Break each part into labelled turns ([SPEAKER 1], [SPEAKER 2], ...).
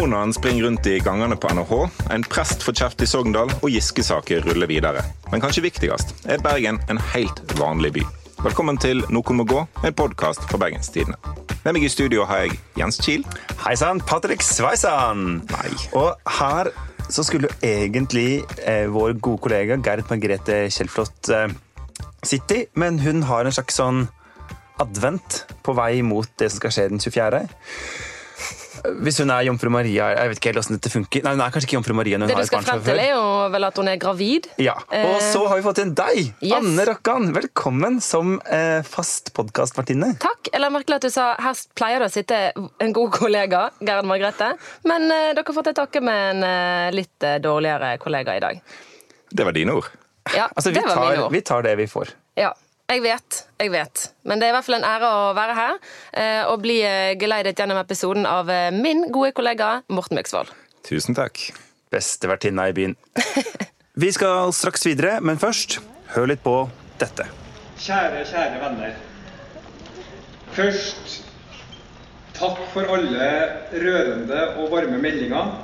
[SPEAKER 1] Koronaen springer rundt i gangene på NHH, en prest får kjeft i Sogndal, og Giske-saker ruller videre. Men kanskje viktigst er Bergen en helt vanlig by. Velkommen til Noen må gå, en podkast fra Bergenstidene. Med meg i studio har jeg Jens Kiel.
[SPEAKER 2] Hei sann, Patrick Sveisan.
[SPEAKER 1] Nei.
[SPEAKER 2] Og her så skulle jo egentlig eh, vår gode kollega Gerd Margrethe Kjellflot eh, sitte i, men hun har en slags sånn advent på vei mot det som skal skje den 24. Hvis hun er jomfru Maria Jeg vet ikke helt hvordan dette funker. Nei, hun er kanskje ikke jomfru Maria når hun
[SPEAKER 3] du
[SPEAKER 2] har et
[SPEAKER 3] skal
[SPEAKER 2] barn fra
[SPEAKER 3] frem til, er jo vel at hun er gravid.
[SPEAKER 2] Ja, Og så har vi fått inn deg,
[SPEAKER 3] Yes.
[SPEAKER 2] Anne Rokkan. Velkommen som eh, fast podkastvertinne.
[SPEAKER 3] Takk. Eller til at du sa her pleier det å sitte en god kollega, Gerd Margrethe. Men eh, dere har fått et takke med en eh, litt eh, dårligere kollega i dag.
[SPEAKER 1] Det var dine ord.
[SPEAKER 3] Ja,
[SPEAKER 2] Altså, vi
[SPEAKER 3] det var
[SPEAKER 2] tar,
[SPEAKER 3] mine ord.
[SPEAKER 2] vi tar det vi får.
[SPEAKER 3] Ja, jeg vet. Jeg vet. Men det er i hvert fall en ære å være her eh, og bli eh, geleidet gjennom episoden av eh, min gode kollega Morten Myksvold.
[SPEAKER 1] Tusen takk.
[SPEAKER 2] Beste vertinna i byen. Vi skal straks videre, men først, hør litt på dette.
[SPEAKER 4] Kjære, kjære venner. Først takk for alle rørende og varme meldinger.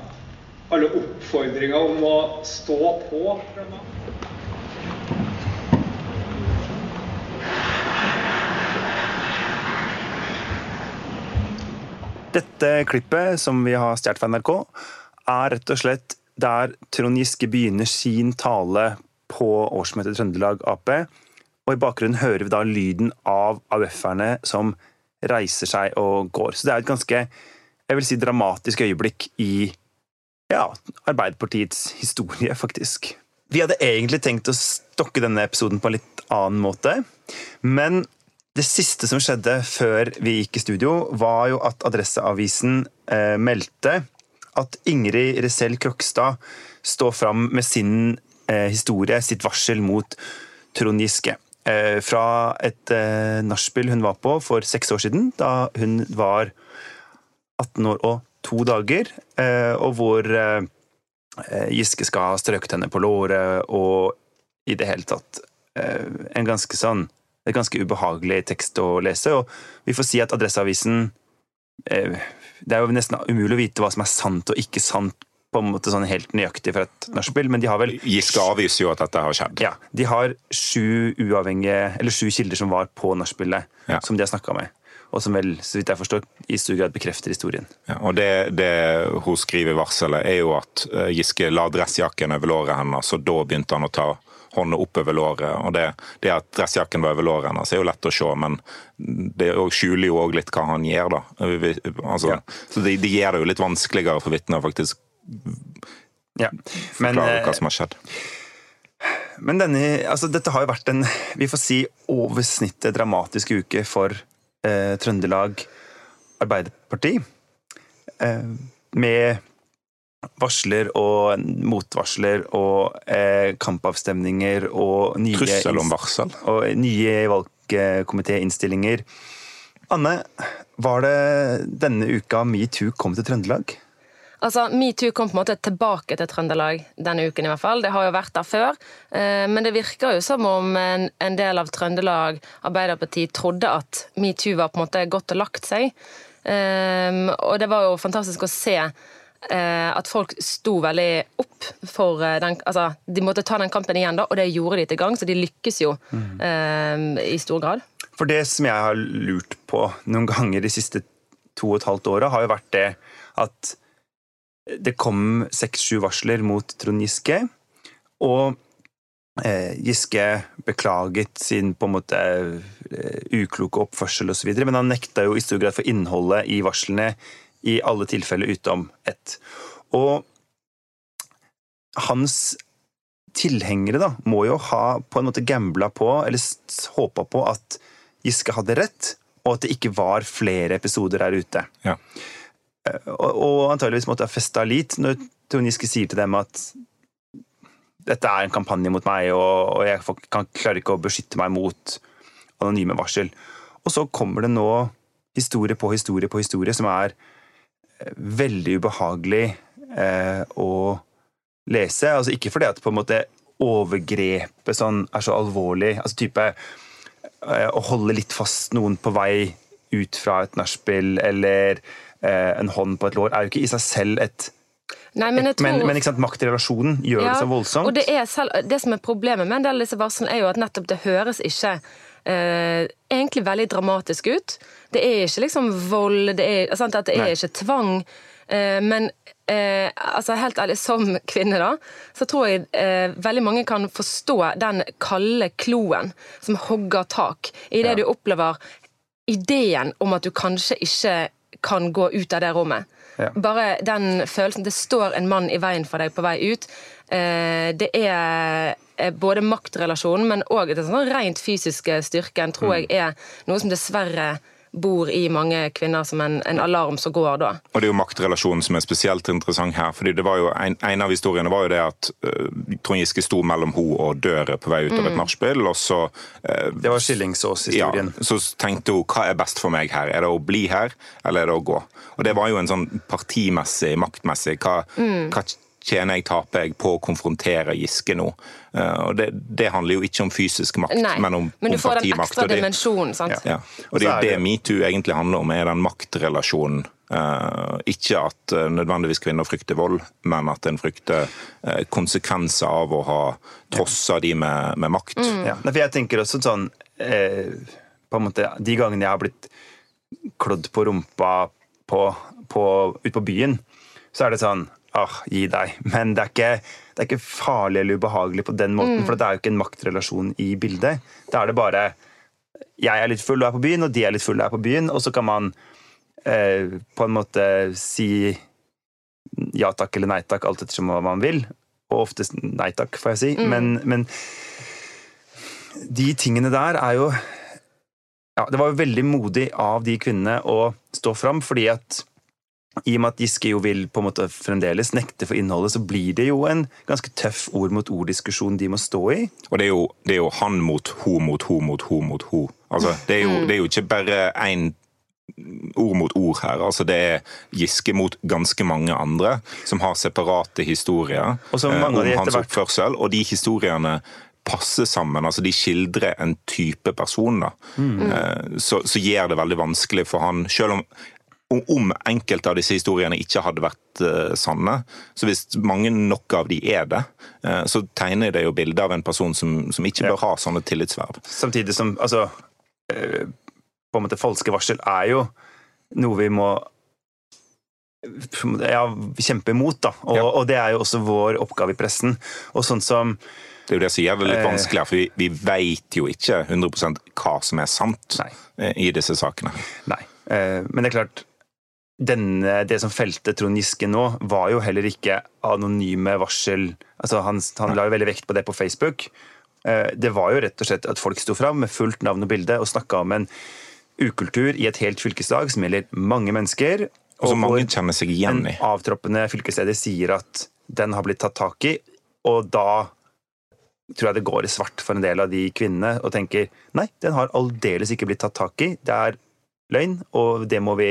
[SPEAKER 4] Alle oppfordringer om å stå på fra
[SPEAKER 2] Dette klippet som vi har stjålet fra NRK, er rett og slett der Trond Giske begynner sin tale på årsmøtet Trøndelag Ap. Og i bakgrunnen hører vi da lyden av AUF-erne som reiser seg og går. Så det er et ganske jeg vil si, dramatisk øyeblikk i ja, Arbeiderpartiets historie, faktisk. Vi hadde egentlig tenkt å stokke denne episoden på en litt annen måte, men det siste som skjedde før vi gikk i studio, var jo at Adresseavisen eh, meldte at Ingrid Resell Krokstad står fram med sin eh, historie, sitt varsel mot Trond Giske. Eh, fra et eh, nachspiel hun var på for seks år siden, da hun var 18 år og to dager, eh, og hvor eh, Giske skal ha strøket henne på låret og i det hele tatt eh, en ganske sånn det er ganske ubehagelig tekst å lese, og vi får si at Adresseavisen eh, Det er jo nesten umulig å vite hva som er sant og ikke sant på en måte sånn helt nøyaktig fra et nachspiel, men de har vel
[SPEAKER 1] Giske avviser jo at dette har skjedd.
[SPEAKER 2] ja, de har sju uavhengige, eller sju kilder som var på nachspielet,
[SPEAKER 1] Ja.
[SPEAKER 2] som de har snakka med. Og som vel, så vidt jeg forstår, i stor grad bekrefter historien.
[SPEAKER 1] Ja, og det, det hun skriver i varselet, er jo at eh, Giske la dressjakken over låret hennes, og da begynte han å ta hånda oppover låret. Og det, det at dressjakken var over låret hennes, er jo lett å se, men det er skjuler jo òg litt hva han gjør, da. Altså,
[SPEAKER 2] Ja.
[SPEAKER 1] Så det, det gjør det jo litt vanskeligere for vitner å faktisk
[SPEAKER 2] Ja. Men,
[SPEAKER 1] forklare
[SPEAKER 2] eh,
[SPEAKER 1] hva som har skjedd.
[SPEAKER 2] Men denne, altså dette har jo vært en vi får si, over snittet dramatisk uke for eh, Trøndelag Arbeiderparti. Eh, med varsler og motvarsler og eh, kampavstemninger og nye,
[SPEAKER 1] Trussel om varsel.
[SPEAKER 2] og nye valgkomitéinnstillinger. Anne, var det denne uka metoo kom til Trøndelag?
[SPEAKER 3] Altså, Metoo kom på en måte tilbake til Trøndelag denne uken. i hvert fall. Det har jo vært der før. eh, Men det virker jo som om en, del av Trøndelag Arbeiderparti trodde at metoo var på en måte gått og lagt seg. Eh, Og det var jo fantastisk å se at folk sto veldig opp for eh, den Altså, de måtte ta den kampen igjen, da, og det gjorde de til gang, så de lykkes jo eh, i stor grad.
[SPEAKER 2] For det som jeg har lurt på noen ganger de siste to og et halvt åra, har jo vært det at det kom seks-sju varsler mot Trond Giske, og eh, Giske beklaget sin på en måte eh, ukloke oppførsel osv., men han nekta jo i stor grad for innholdet i varslene i alle tilfeller utom ett. Og hans tilhengere da, må jo ha på en måte gambla på, eller håpa på, at Giske hadde rett, og at det ikke var flere episoder der ute.
[SPEAKER 1] Ja.
[SPEAKER 2] Og, og antageligvis måtte ha festa lit når Trond Giske sier til dem at dette er en kampanje mot meg, og, og jeg kan, klarer ikke å beskytte meg mot anonyme varsel. Og så kommer det nå historie på historie på historie som er eh, veldig ubehagelig eh, å lese. Altså ikke fordi at på en måte overgrepet sånn er så alvorlig. Altså type eh, å holde litt fast noen på vei ut fra et nachspiel, eller eh, en hånd på et lår, er jo ikke i seg selv et
[SPEAKER 3] Nei, men tror...
[SPEAKER 2] men, men sant, relasjonen gjør det så voldsomt.
[SPEAKER 3] Og det, er selv, det som er problemet med en del av disse varslene, er jo at nettopp det høres ikke eh, egentlig veldig dramatisk ut. Det er ikke liksom vold, det er, sant, det er ikke tvang. Eh, men eh, altså helt ærlig, som kvinne, da, så tror jeg eh, veldig mange kan forstå den kalde kloen som hogger tak i det
[SPEAKER 2] Ja.
[SPEAKER 3] du opplever ideen om at du kanskje ikke kan gå ut av det rommet.
[SPEAKER 2] Ja.
[SPEAKER 3] Bare den følelsen Det står en mann i veien for deg på vei ut. Eh, det er både maktrelasjonen, men òg den sånn rent fysiske styrken, tror
[SPEAKER 2] Mm.
[SPEAKER 3] jeg er noe som dessverre bor i mange kvinner som en, en alarm som går da.
[SPEAKER 1] Og det er jo maktrelasjonen som er spesielt interessant her. fordi det var jo En, en av historiene var jo det at uh, Trond Giske sto mellom ho og døra på vei ut av et nachspiel, og så eh,
[SPEAKER 2] Det var Skillingsås-historien.
[SPEAKER 1] Ja, så tenkte hun hva er best for meg her? Er det å bli her, eller er det å gå? Og det var jo en sånn partimessig, maktmessig. Hva, hva tjener jeg, taper jeg på å konfrontere Giske nå? Eh, og det, det handler jo ikke om fysisk makt,
[SPEAKER 3] Nei,
[SPEAKER 1] men om,
[SPEAKER 3] men du
[SPEAKER 1] om
[SPEAKER 3] får den ekstra
[SPEAKER 1] det-
[SPEAKER 3] dimensjonen. sant?
[SPEAKER 1] ja. Og det er jo det metoo egentlig handler om, er den maktrelasjonen. Uh, ikke at uh, nødvendigvis kvinner frykter vold, men at en frykter uh, konsekvenser av å ha trossa de med, med makt.
[SPEAKER 2] Ja. For jeg tenker også sånn eh, på en måte, De gangene jeg har blitt klødd på rumpa på, på, ute på byen, så er det sånn Ah, gi deg. Men det er, ikke, det er ikke farlig eller ubehagelig på den måten, for det er jo ikke en maktrelasjon i bildet. Da er det bare Jeg er litt full og er på byen, og de er litt fulle og er på byen, og så kan man eh, på en måte si ja takk eller nei takk, alt ettersom hva man vil. Og oftest nei takk, får jeg si. Men, men de tingene der er jo ja, Det var jo veldig modig av de kvinnene å stå fram, fordi at i og med at Giske jo vil på en måte fremdeles nekte for innholdet, så blir det jo en ganske tøff ord mot ord-diskusjon de må stå i.
[SPEAKER 1] Og det er, jo, det er jo han mot ho mot ho mot ho mot ho. Altså, det, er jo, det er jo ikke bare én ord mot ord her. Altså, det er Giske mot ganske mange andre som har separate historier
[SPEAKER 2] Og så
[SPEAKER 1] eh, om hans oppførsel, og de historiene passer sammen. altså De skildrer en type person. da. Eh, Så, så gjør det veldig vanskelig for han, selv om om- enkelte av disse historiene ikke hadde vært eh, sanne, så hvis mange nok av de er det, eh, så tegner det jo bildet av en person som, som ikke bør ha sånne tillitsverv.
[SPEAKER 2] Samtidig som altså eh, På en måte falske varsel er jo noe vi må ja, kjempe imot, da. Og,
[SPEAKER 1] Ja.
[SPEAKER 2] og det er jo også vår oppgave i pressen. Og sånn som
[SPEAKER 1] Det er jo det som gjør det litt vanskelig for vi, vi vet jo ikke 100% hva som er sant
[SPEAKER 2] Nei.
[SPEAKER 1] i disse sakene.
[SPEAKER 2] Nei. Men det er klart denne, Det som felte Trond Giske nå, var jo heller ikke anonyme varsel. Altså Han, han la jo veldig vekt på det på Facebook. Eh, det var jo rett og slett at folk sto fram med fullt navn og bilde og snakka om en ukultur i et helt fylkeslag som gjelder mange mennesker.
[SPEAKER 1] Og som mange kjenner seg igjen i.
[SPEAKER 2] en avtroppende fylkesleder sier at den har blitt tatt tak i, og da tror jeg det går i svart for en del av de kvinnene og tenker nei, den har aldeles ikke blitt tatt tak i. Det er løgn, og det må vi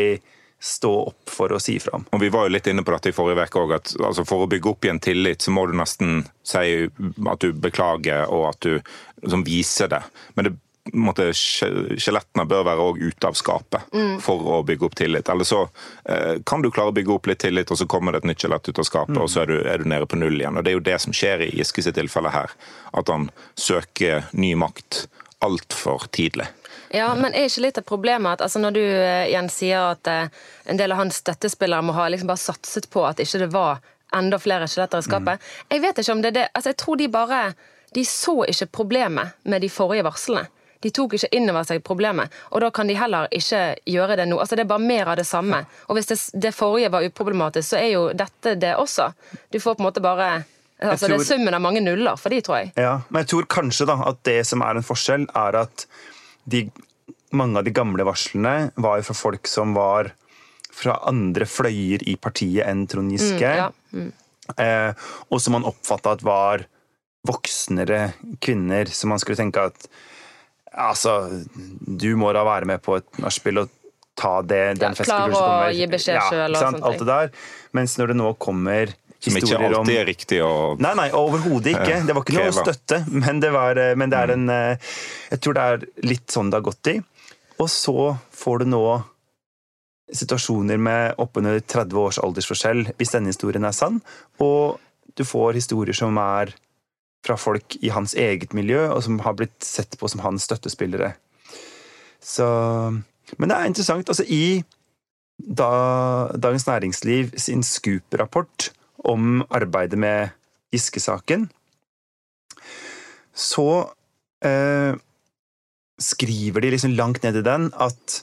[SPEAKER 2] stå opp for å si fra om.
[SPEAKER 1] Og Vi var jo litt inne på dette i forrige uke òg, at altså, for å bygge opp igjen tillit, så må du nesten si at du beklager, og at du liksom, viser det. Men det, måte, skjelettene bør være òg ute av skapet for å bygge opp tillit. Eller så eh, kan du klare å bygge opp litt tillit, og så kommer det et nytt skjelett ut av skapet, og så er du, er du nede på null igjen. Og Det er jo det som skjer i Giskes tilfelle her. At han søker ny makt altfor tidlig.
[SPEAKER 3] Ja, men er ikke litt av problemet at altså når du eh, igjen sier at eh, en del av hans støttespillere må ha liksom bare satset på at ikke det var enda flere skjeletter i skapet Jeg vet ikke om det er det altså Jeg tror de bare De så ikke problemet med de forrige varslene. De tok ikke inn over seg problemet, og da kan de heller ikke gjøre det nå. Altså Det er bare mer av det samme. Og hvis det, det forrige var uproblematisk, så er jo dette det også. Du får på en måte bare Altså Det er summen av mange nuller for de, tror jeg.
[SPEAKER 2] Ja, men jeg tror kanskje da at det som er en forskjell, er at de, mange av de gamle varslene var jo fra folk som var fra andre fløyer i partiet enn Trond Giske.
[SPEAKER 3] ja.
[SPEAKER 2] eh, og som man oppfatta at var voksnere kvinner, som man skulle tenke at Altså, du må da være med på et nachspiel og ta det, den
[SPEAKER 3] Ja, klare
[SPEAKER 2] som
[SPEAKER 3] å gi beskjed
[SPEAKER 2] ja,
[SPEAKER 3] selv og sånt.
[SPEAKER 2] Alt det der. Mens når det nå kommer
[SPEAKER 1] Som ikke alltid er riktig å
[SPEAKER 2] Nei, nei, overhodet ikke. Det var ikke noe
[SPEAKER 1] å
[SPEAKER 2] støtte, men det, var, eh, men det er en eh, Jeg tror det er litt sånn det har gått i. Og så får du nå situasjoner med oppunder 30 års aldersforskjell, hvis denne historien er sann. Og du får historier som er fra folk i hans eget miljø, og som har blitt sett på som hans støttespillere. Så Men det er interessant. Altså, i da, Dagens Næringsliv sin Scoop-rapport om arbeidet med Giske-saken, så eh, skriver de liksom langt ned i den at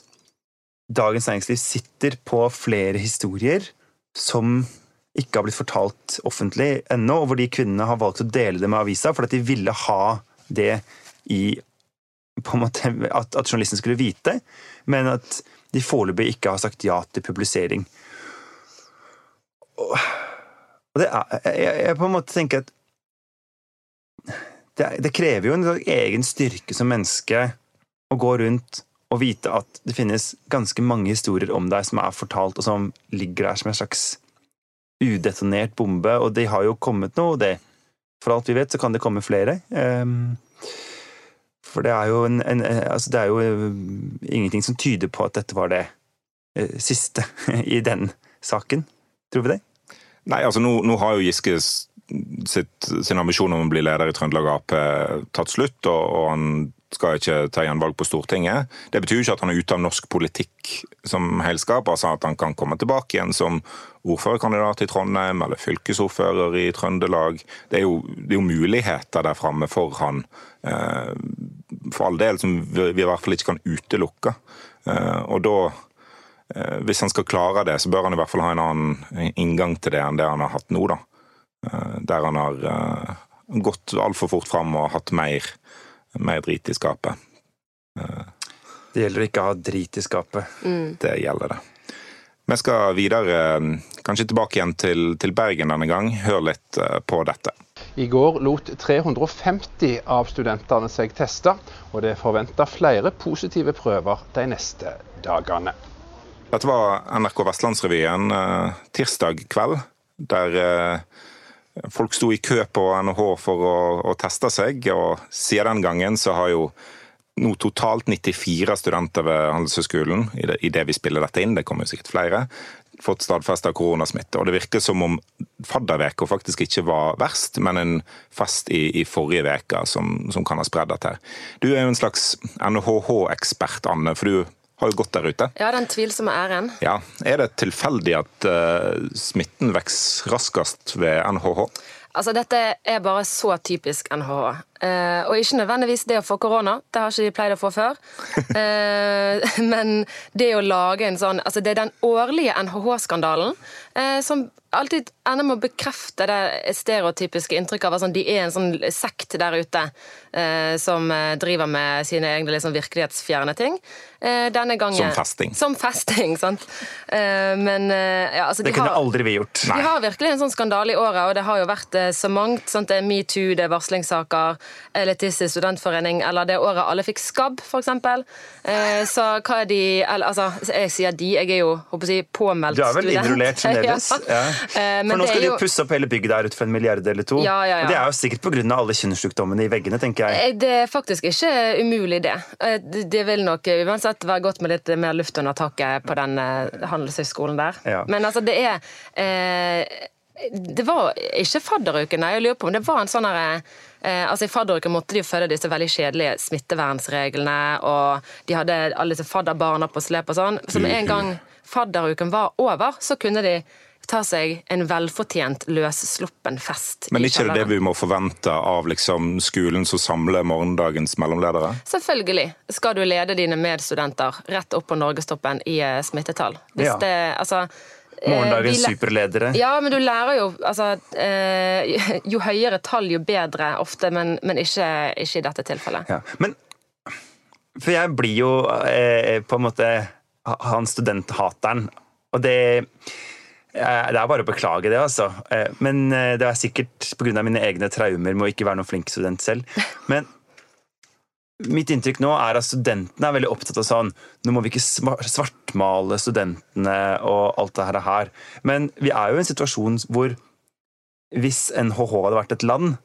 [SPEAKER 2] Dagens Næringsliv sitter på flere historier som ikke har blitt fortalt offentlig ennå, og hvor de kvinnene har valgt å dele det med avisa fordi de ville ha det i måte, at, at journalisten skulle vite, men at de foreløpig ikke har sagt ja til publisering. Og det er, jeg, jeg på en måte tenker at det, det krever jo en egen styrke som menneske å gå rundt og vite at det finnes ganske mange historier om deg som er fortalt, og som ligger der som en slags udetonert bombe. Og de har jo kommet nå, og det For alt vi vet, så kan det komme flere. Um, for det er jo, en, en, altså det er jo eh, ingenting som tyder på at dette var det uh, siste i den saken. Tror vi det?
[SPEAKER 1] Nei, altså nå, nå har jo Giske sitt, sin ambisjon om å bli leder i Trøndelag Ap tatt slutt, og, og han skal ikke ta igjen valg på Stortinget. Det betyr jo ikke at han er ute av norsk politikk som helskap, altså at han kan komme tilbake igjen som ordførerkandidat i Trondheim eller fylkesordfører i Trøndelag. Det er jo, det er jo muligheter der framme for han, eh, for all del, som vi i hvert fall ikke kan utelukke. Eh, og da eh, hvis han skal klare det, så bør han i hvert fall ha en annen inngang til det enn det han har hatt nå. da. Der han har gått altfor fort fram og hatt mer mer drit i skapet.
[SPEAKER 2] Det gjelder ikke å ha drit i skapet.
[SPEAKER 1] Mm. Det gjelder det. Vi skal videre, kanskje tilbake igjen til, til, Bergen denne gang. Hør litt eh, på dette.
[SPEAKER 5] I går lot 350 av studentene seg teste, og det er forventa flere positive prøver de neste dagene.
[SPEAKER 1] Dette var NRK Vestlandsrevyen eh, tirsdag kveld, der eh, Folk sto i kø på NHH for å, å teste seg, og siden den gangen så har jo nå totalt 94 studenter ved Handelshøyskolen, i det, i det vi spiller dette inn, det kommer jo sikkert flere, fått stadfesta koronasmitte. Og det virker som om fadderveka faktisk ikke var verst, men en fest i, i forrige uke som, som, kan ha spredd dette. Du er jo en slags NHH-ekspert, Anne. for du har jo gått der ute.
[SPEAKER 3] Ja, den tvilsomme æren.
[SPEAKER 1] Ja, Er det tilfeldig at uh, smitten vokser raskest ved NHH?
[SPEAKER 3] Altså, Dette er bare så typisk NHH. Uh, og ikke nødvendigvis det å få korona, det har ikke de pleid å få før. uh, men det å lage en sånn Altså, det er den årlige NHH-skandalen uh, som alltid ender med å bekrefte det stereotypiske inntrykket av at sånn, de er en sånn sekt der ute eh, som eh, driver med sine egne liksom, virkelighetsfjerne ting.
[SPEAKER 1] Eh, denne gangen Som festing.
[SPEAKER 3] Som festing, sant. Eh, men eh, ja, altså,
[SPEAKER 2] Det de kunne har, aldri vi gjort.
[SPEAKER 3] De har virkelig en sånn skandale i året, og det har jo vært eh, så mangt. Sant? Det er metoo, det er varslingssaker, elitistisk studentforening, eller det året alle fikk skabb, f.eks. Eh, så hva er de eller, Altså, jeg sier de, jeg er jo håper jeg, påmeldt
[SPEAKER 2] student. Du er vel innrullert fremdeles? ja. ja. Eh, for nå skal de jo pusse opp hele bygget der ute for en milliard eller to.
[SPEAKER 3] Ja, ja,
[SPEAKER 2] ja. Og det er jo sikkert pga. alle kjønnssykdommene i veggene, tenker jeg.
[SPEAKER 3] Eh, det er faktisk ikke umulig, det. Eh, det vil nok uansett være godt med litt mer luft under taket på den handelshøyskolen der. Men altså, det er eh, det var ikke fadderuken, jeg lurer på om det var en sånn herre eh, altså I fadderuken måtte de jo følge disse veldig kjedelige smittevernsreglene, og de hadde alle disse fadderbarna på slep og sånn. Så med en gang fadderuken var over, så kunne de ta seg en velfortjent løssluppen fest.
[SPEAKER 1] Men ikke er det det vi må forvente av liksom, skolen som samler morgendagens mellomledere?
[SPEAKER 3] Selvfølgelig skal du lede dine medstudenter rett opp på norgestoppen i eh, smittetall. Hvis ja. det, altså,
[SPEAKER 2] Morgendagens superledere.
[SPEAKER 3] Ja, men du lærer jo altså, eh, Jo høyere tall, jo bedre ofte, men, men ikke, ikke, i dette tilfellet.
[SPEAKER 2] Ja. Men For jeg blir jo eh, på en måte han studenthateren. Og det Eh, det er bare å beklage det, altså. Eh, men eh, det er sikkert pga. mine egne traumer med å ikke være noen flink student selv. Men mitt inntrykk nå er at studentene er veldig opptatt av sånn Nå må vi ikke svartmale studentene og alt det her. Men vi er jo i en situasjon hvor hvis NHH hadde vært et land,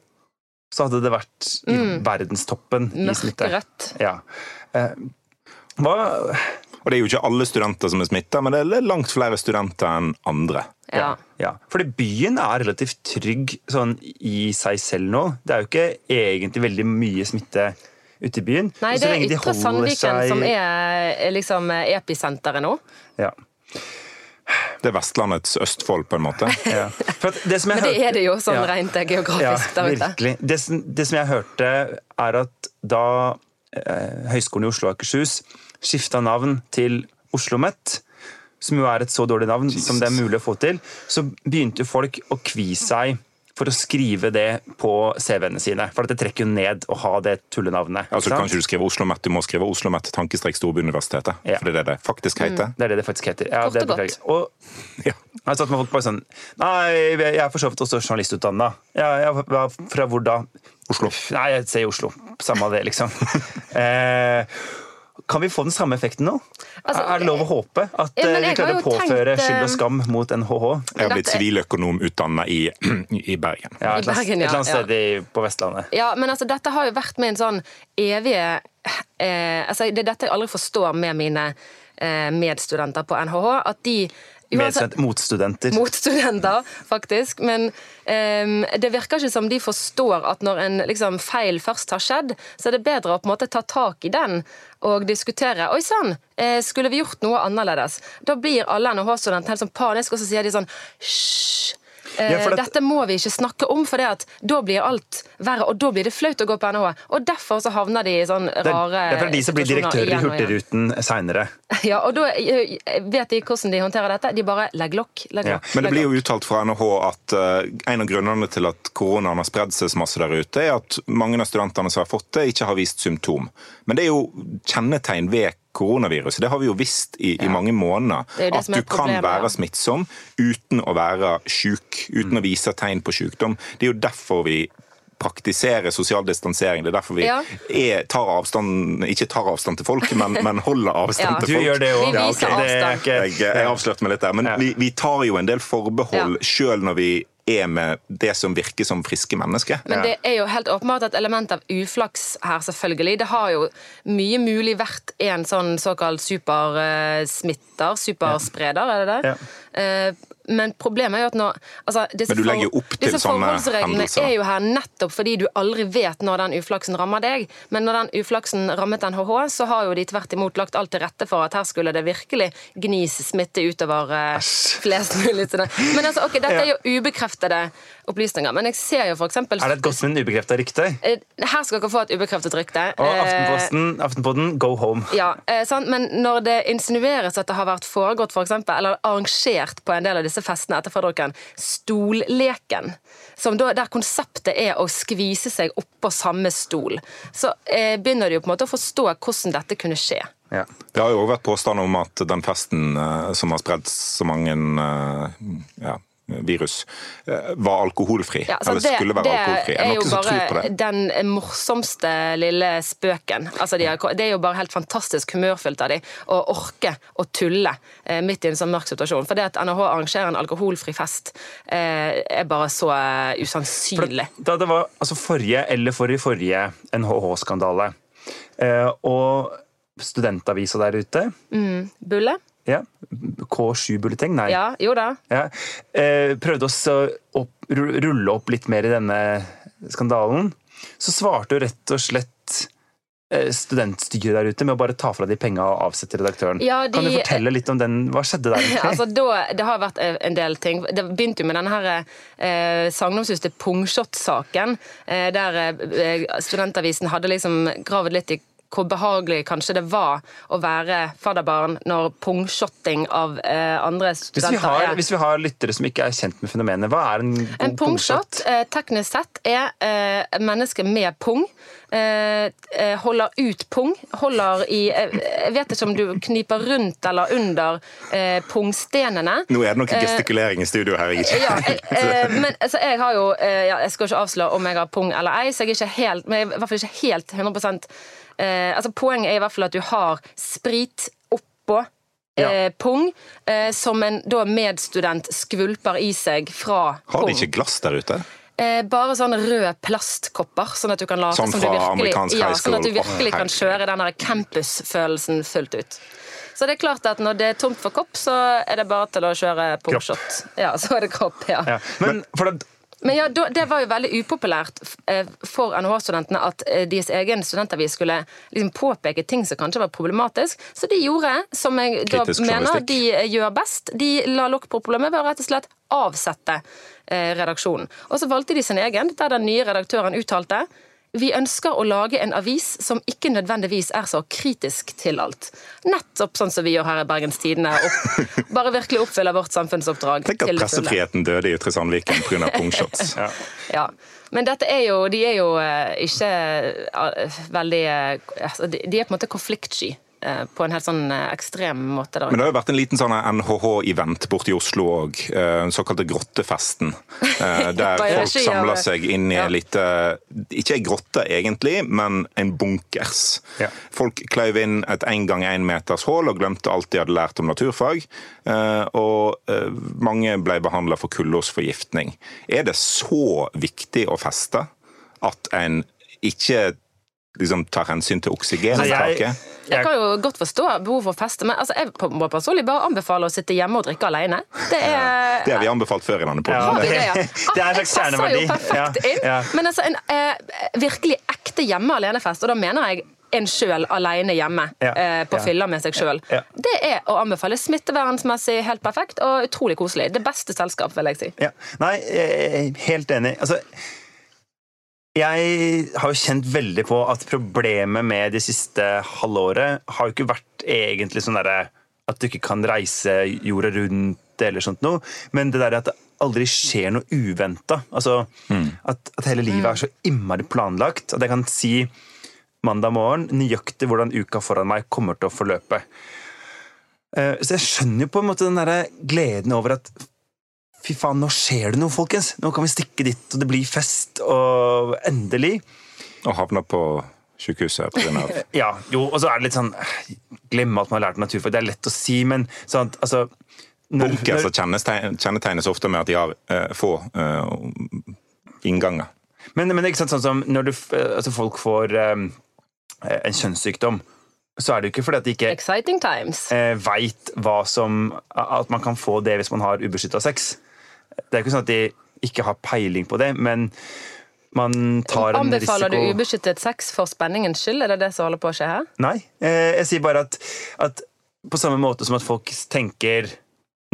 [SPEAKER 2] så hadde det vært i mm. verdenstoppen i smitte.
[SPEAKER 3] Mørkerødt.
[SPEAKER 2] Ja. Hva
[SPEAKER 1] og Og det er jo ikke alle studenter som er smitta, men det er langt flere studenter enn andre.
[SPEAKER 3] Ja.
[SPEAKER 2] Ja, fordi byen er relativt trygg sånn i seg selv nå. Det er jo ikke egentlig veldig mye smitte ute i byen.
[SPEAKER 3] Nei,
[SPEAKER 2] så
[SPEAKER 3] det er
[SPEAKER 2] lenge
[SPEAKER 3] Ytre Sandviken
[SPEAKER 2] seg-
[SPEAKER 3] som er eh, liksom eh, episenteret nå.
[SPEAKER 2] ja.
[SPEAKER 1] Det er Vestlandets Østfold, på en måte.
[SPEAKER 2] Ja. For det som jeg
[SPEAKER 3] Men det er det jo sånn
[SPEAKER 2] Ja.
[SPEAKER 3] rent geografisk der ute.
[SPEAKER 2] virkelig. Det, som- det som jeg hørte, er at da eh, Høgskolen i Oslo og Akershus skifta navn til Oslo OsloMet, som jo er et så dårlig navn som det er mulig å få til, så begynte jo folk å kvi seg for å skrive det på CV-ene sine. For at det trekker jo ned å ha det tullenavnet.
[SPEAKER 1] Altså,
[SPEAKER 2] sant?
[SPEAKER 1] ikke du skrive Oslo-Mett, du må skrive Oslo-Mett tankestrek Storbyuniversitetet.
[SPEAKER 2] Ja.
[SPEAKER 1] For det er det det faktisk heter.
[SPEAKER 2] Det er det det faktisk heter. Ja,
[SPEAKER 3] Kort
[SPEAKER 2] det
[SPEAKER 3] og godt.
[SPEAKER 2] Og
[SPEAKER 1] Ja.
[SPEAKER 2] jeg har satt med folk bare sånn Nei, jeg er for så vidt også journalistutdanna. Ja, var fra hvor da?
[SPEAKER 1] Oslo.
[SPEAKER 2] Nei, jeg sier Oslo. Samme av det, liksom. eh, kan vi få den samme effekten nå?
[SPEAKER 3] Altså,
[SPEAKER 2] er det lov å håpe at
[SPEAKER 3] Ja,
[SPEAKER 2] eh, vi klarer å påføre
[SPEAKER 3] tenkt,
[SPEAKER 2] skyld og
[SPEAKER 3] eh,
[SPEAKER 2] skam mot NHH?
[SPEAKER 1] Jeg har blitt siviløkonom utdanna i, i Bergen.
[SPEAKER 2] Ja,
[SPEAKER 3] I
[SPEAKER 2] et I
[SPEAKER 3] Bergen, ja,
[SPEAKER 2] et eller annet sted ja. på Vestlandet.
[SPEAKER 3] Ja, men altså, dette har jo vært min sånn evige eh, altså, Det er dette jeg aldri forstår med mine eh, medstudenter på NHH. At de
[SPEAKER 2] Medstudent, motstudenter.
[SPEAKER 3] motstudenter, faktisk. Men um, det virker ikke som de forstår at når en liksom, feil først har skjedd, så er det bedre å på en måte ta tak i den og diskutere. Oi sann, eh, skulle vi gjort noe annerledes? Da blir alle NHH-studenter helt sånn paniske, og så sier de sånn hysj. Eh,
[SPEAKER 2] Ja, det...
[SPEAKER 3] Dette må vi ikke snakke om, for da blir alt verre, og da blir det flaut å gå på NHO. Og derfor så havner de i sånn
[SPEAKER 2] Det
[SPEAKER 3] rare
[SPEAKER 2] det er for de som blir direktører i. Hurtigruten seinere.
[SPEAKER 3] Ja, og da eh, vet de hvordan de håndterer dette. De bare legger lokk. legger
[SPEAKER 2] Ja,
[SPEAKER 1] Men det blir jo uttalt fra NHO at eh, en av grunnene til at koronaen har spredd seg så masse der ute, er at mange av studentene som har fått det, ikke har vist symptom. Men det er jo kjennetegn ved koronaviruset. Det har vi jo visst i, i mange måneder.
[SPEAKER 3] Det det
[SPEAKER 1] At du kan være smittsom uten å være syk, uten å vise tegn på sykdom. Det er jo derfor vi praktiserer sosial distansering. Det er derfor vi
[SPEAKER 3] Ja.
[SPEAKER 1] er, tar avstand, ikke tar avstand til folk, men, men holder avstand
[SPEAKER 3] Ja.
[SPEAKER 1] til
[SPEAKER 2] Du
[SPEAKER 1] folk.
[SPEAKER 2] gjør det òg.
[SPEAKER 3] Viser avstand.
[SPEAKER 1] Jeg, jeg avslørte meg litt der, men
[SPEAKER 2] Ja.
[SPEAKER 1] vi, vi tar jo en del forbehold
[SPEAKER 3] Ja.
[SPEAKER 1] sjøl når vi er med det som virker som friske mennesker.
[SPEAKER 3] Men det er jo helt åpenbart et element av uflaks her, selvfølgelig. Det har jo mye mulig vært en sånn såkalt supersmitter, superspreder, er det det? Eh, Men problemet er jo at når altså, disse,
[SPEAKER 1] Men du legger opp til
[SPEAKER 3] disse forholdsreglene er jo her nettopp fordi du aldri vet når den uflaksen rammer deg. Men når den uflaksen rammet NHH, så har jo de tvert imot lagt alt til rette for at her skulle det virkelig gnis smitte utover eh, flest mulig. Men altså, ok, dette er jo ubekreftede opplysninger. Men jeg ser jo for eksempel
[SPEAKER 2] Er det et godt, men ubekrefta rykte?
[SPEAKER 3] Eh, Her skal dere få et ubekreftet rykte.
[SPEAKER 2] Og
[SPEAKER 3] Eh,
[SPEAKER 2] Aftenposten, go home.
[SPEAKER 3] Ja, eh, sant? Men når det insinueres at det har vært foregått for eksempel, eller arrangert på en del av disse festene etter fadderuken, stolleken, som da, der konseptet er å skvise seg oppå samme stol, så eh, begynner de jo på en måte å forstå hvordan dette kunne skje.
[SPEAKER 2] Ja.
[SPEAKER 1] Det har jo også vært påstand om at den festen eh, som har spredd så mange eh, ja, virus, eh, var alkoholfri.
[SPEAKER 3] Ja,
[SPEAKER 1] eller skulle være alkoholfri. Er
[SPEAKER 3] er jo
[SPEAKER 1] noen som tror på
[SPEAKER 3] bare
[SPEAKER 1] det?
[SPEAKER 3] den morsomste lille spøken. Altså, de har, det er jo bare helt fantastisk humørfylt av de å orke å tulle eh, midt i en sånn mørk situasjon. For det at NHH arrangerer en alkoholfri fest, eh, er bare så usannsynlig.
[SPEAKER 2] For. Da det var altså forrige eller forrige forrige NHH-skandale, eh, og studentavisa der ute
[SPEAKER 3] Bulle?
[SPEAKER 2] Ja, K7-bulleteng, nei.
[SPEAKER 3] Ja, jo da.
[SPEAKER 2] Ja, eh, prøvde oss å opp, rulle opp litt mer i denne skandalen. Så svarte jo rett og slett eh, studentstyret der ute med å bare ta fra de penga og avsette redaktøren.
[SPEAKER 3] Ja, de-
[SPEAKER 2] Kan du fortelle litt om den? Hva skjedde der?
[SPEAKER 3] altså, da, det har vært en del ting. Det begynte jo med denne her, eh, sagnomsuste Pungshot-saken, eh, der eh, Studentavisen hadde liksom gravd litt i hvor behagelig kanskje det var å være fadderbarn når pungshotting av eh, andre
[SPEAKER 2] hvis, vi
[SPEAKER 3] studenter
[SPEAKER 2] har,
[SPEAKER 3] er
[SPEAKER 2] hvis vi har lyttere som ikke er kjent med fenomenet, hva er en god
[SPEAKER 3] En pungshot, eh, teknisk sett, er eh, et menneske med pung. Eh, eh, holder ut pung. Holder i eh, Jeg vet ikke om du kniper rundt eller under eh, pungstenene.
[SPEAKER 1] Nå er det
[SPEAKER 3] Eh,
[SPEAKER 1] gestikulering i studio her. Jeg ikke.
[SPEAKER 3] ja, men altså, jeg har jo eh, ja, Jeg skal ikke avsløre om jeg har pung eller ei, så jeg er ikke helt, men jeg er i hvert fall ikke helt 100 eh, altså Poenget er i hvert fall at du har sprit oppå
[SPEAKER 2] Ja.
[SPEAKER 3] eh, pung, eh, som en da medstudent skvulper i seg fra pung.
[SPEAKER 1] Har de ikke glass der ute?
[SPEAKER 3] Eh, bare sånne røde plastkopper, sånn at du kan late
[SPEAKER 1] som,
[SPEAKER 3] som du virkelig, ja, sånn at du virkelig kan kjøre den campusfølelsen fullt ut. Så det er klart at når det er tomt for kopp, så er det bare til å kjøre pungshot. Ja, så er det kropp, ja.
[SPEAKER 2] Ja. Men for da,
[SPEAKER 3] Men ja, det var jo veldig upopulært eh, for NHH-studentene at eh, deres egen studentavis skulle liksom påpeke ting som kanskje var problematisk. Så de gjorde, som jeg da
[SPEAKER 1] Kritisk
[SPEAKER 3] mener de eh, gjør best, de la lokk på problemet ved å rett og slett avsette redaksjonen. Og så valgte de sin egen, der den nye redaktøren uttalte vi ønsker å lage en avis som ikke nødvendigvis er så kritisk til alt. Nettopp sånn som vi gjør her i Bergens Tidende. Bare virkelig oppfyller vårt samfunnsoppdrag.
[SPEAKER 1] Tenk at pressefriheten døde i Ytre Sandviken pga. pungshots.
[SPEAKER 3] Ja. Men dette er jo, de er jo eh, ikke eh, veldig eh, altså, de er på en måte konfliktsky. Eh, På en helt sånn eh, ekstrem måte. Da.
[SPEAKER 1] Men det har jo vært en liten sånn NHH-event borte i Oslo òg, den såkalte Grottefesten. eh, Der folk samler seg inn i
[SPEAKER 3] Ja.
[SPEAKER 1] lite Ikke ei grotte egentlig, men en bunkers.
[SPEAKER 2] Ja.
[SPEAKER 1] Folk kløyv inn et én gang én meters hull og glemte alt de hadde lært om naturfag. eh, Og eh, mange ble behandla for kullosforgiftning. Er det så viktig å feste at en ikke liksom tar hensyn til
[SPEAKER 2] Altså, jeg-
[SPEAKER 1] oksygeninntaket?
[SPEAKER 3] Jeg kan jo godt forstå behovet for å feste, men altså, jeg må personlig bare anbefale å sitte hjemme og drikke alene. Det er
[SPEAKER 1] Det har vi anbefalt før i denne
[SPEAKER 2] Ja,
[SPEAKER 3] Har vi det, ja?
[SPEAKER 2] Det er en slags kjerneverdi.
[SPEAKER 3] jo perfekt
[SPEAKER 2] Ja,
[SPEAKER 3] inn.
[SPEAKER 2] ja.
[SPEAKER 3] Men altså, en eh, virkelig ekte hjemme alene-fest, og da mener jeg en sjøl alene hjemme
[SPEAKER 2] Ja,
[SPEAKER 3] eh, på
[SPEAKER 2] ja.
[SPEAKER 3] fylla med seg sjøl.
[SPEAKER 2] Ja.
[SPEAKER 3] Det er å anbefale Smittevernsmessig helt perfekt og utrolig koselig. Det beste selskap, vil jeg si.
[SPEAKER 2] Ja. Nei, jeg er helt enig. Altså, jeg har jo kjent veldig på at problemet med det siste halvåret har jo ikke vært egentlig sånn derre at du ikke kan reise jorda rundt eller sånt noe, men det der at det aldri skjer noe uventa. Altså, at, at hele livet er så innmari planlagt. At jeg kan si mandag morgen nøyaktig hvordan uka foran meg kommer til å forløpe. Eh, Så jeg skjønner jo på en måte den der gleden over at Fy faen, nå skjer det noe, folkens! Nå kan vi stikke dit, og det blir fest, og endelig.
[SPEAKER 1] Og havna på sykehuset pga.
[SPEAKER 2] Ja, jo, og så er det litt sånn eh, Glemme at man har lært naturfag. Det er lett å si, men sånn at altså når-
[SPEAKER 1] Bunker
[SPEAKER 2] når-
[SPEAKER 1] kjennetegn- kjennetegnes ofte med at de har uh, få uh, innganger.
[SPEAKER 2] Men, men det er ikke sant sånn som når du, altså folk får um, en kjønnssykdom, så er det jo ikke fordi at de ikke
[SPEAKER 3] Exciting times.
[SPEAKER 2] eh, veit hva som At man kan få det hvis man har ubeskytta sex. Det er ikke sånn at de ikke har peiling på det, men man tar en
[SPEAKER 3] Anbefaler
[SPEAKER 2] risiko
[SPEAKER 3] du ubeskyttet sex for spenningens skyld? Er det det som holder på å skje her?
[SPEAKER 2] Nei. Eh, jeg sier bare at, at på samme måte som at folk tenker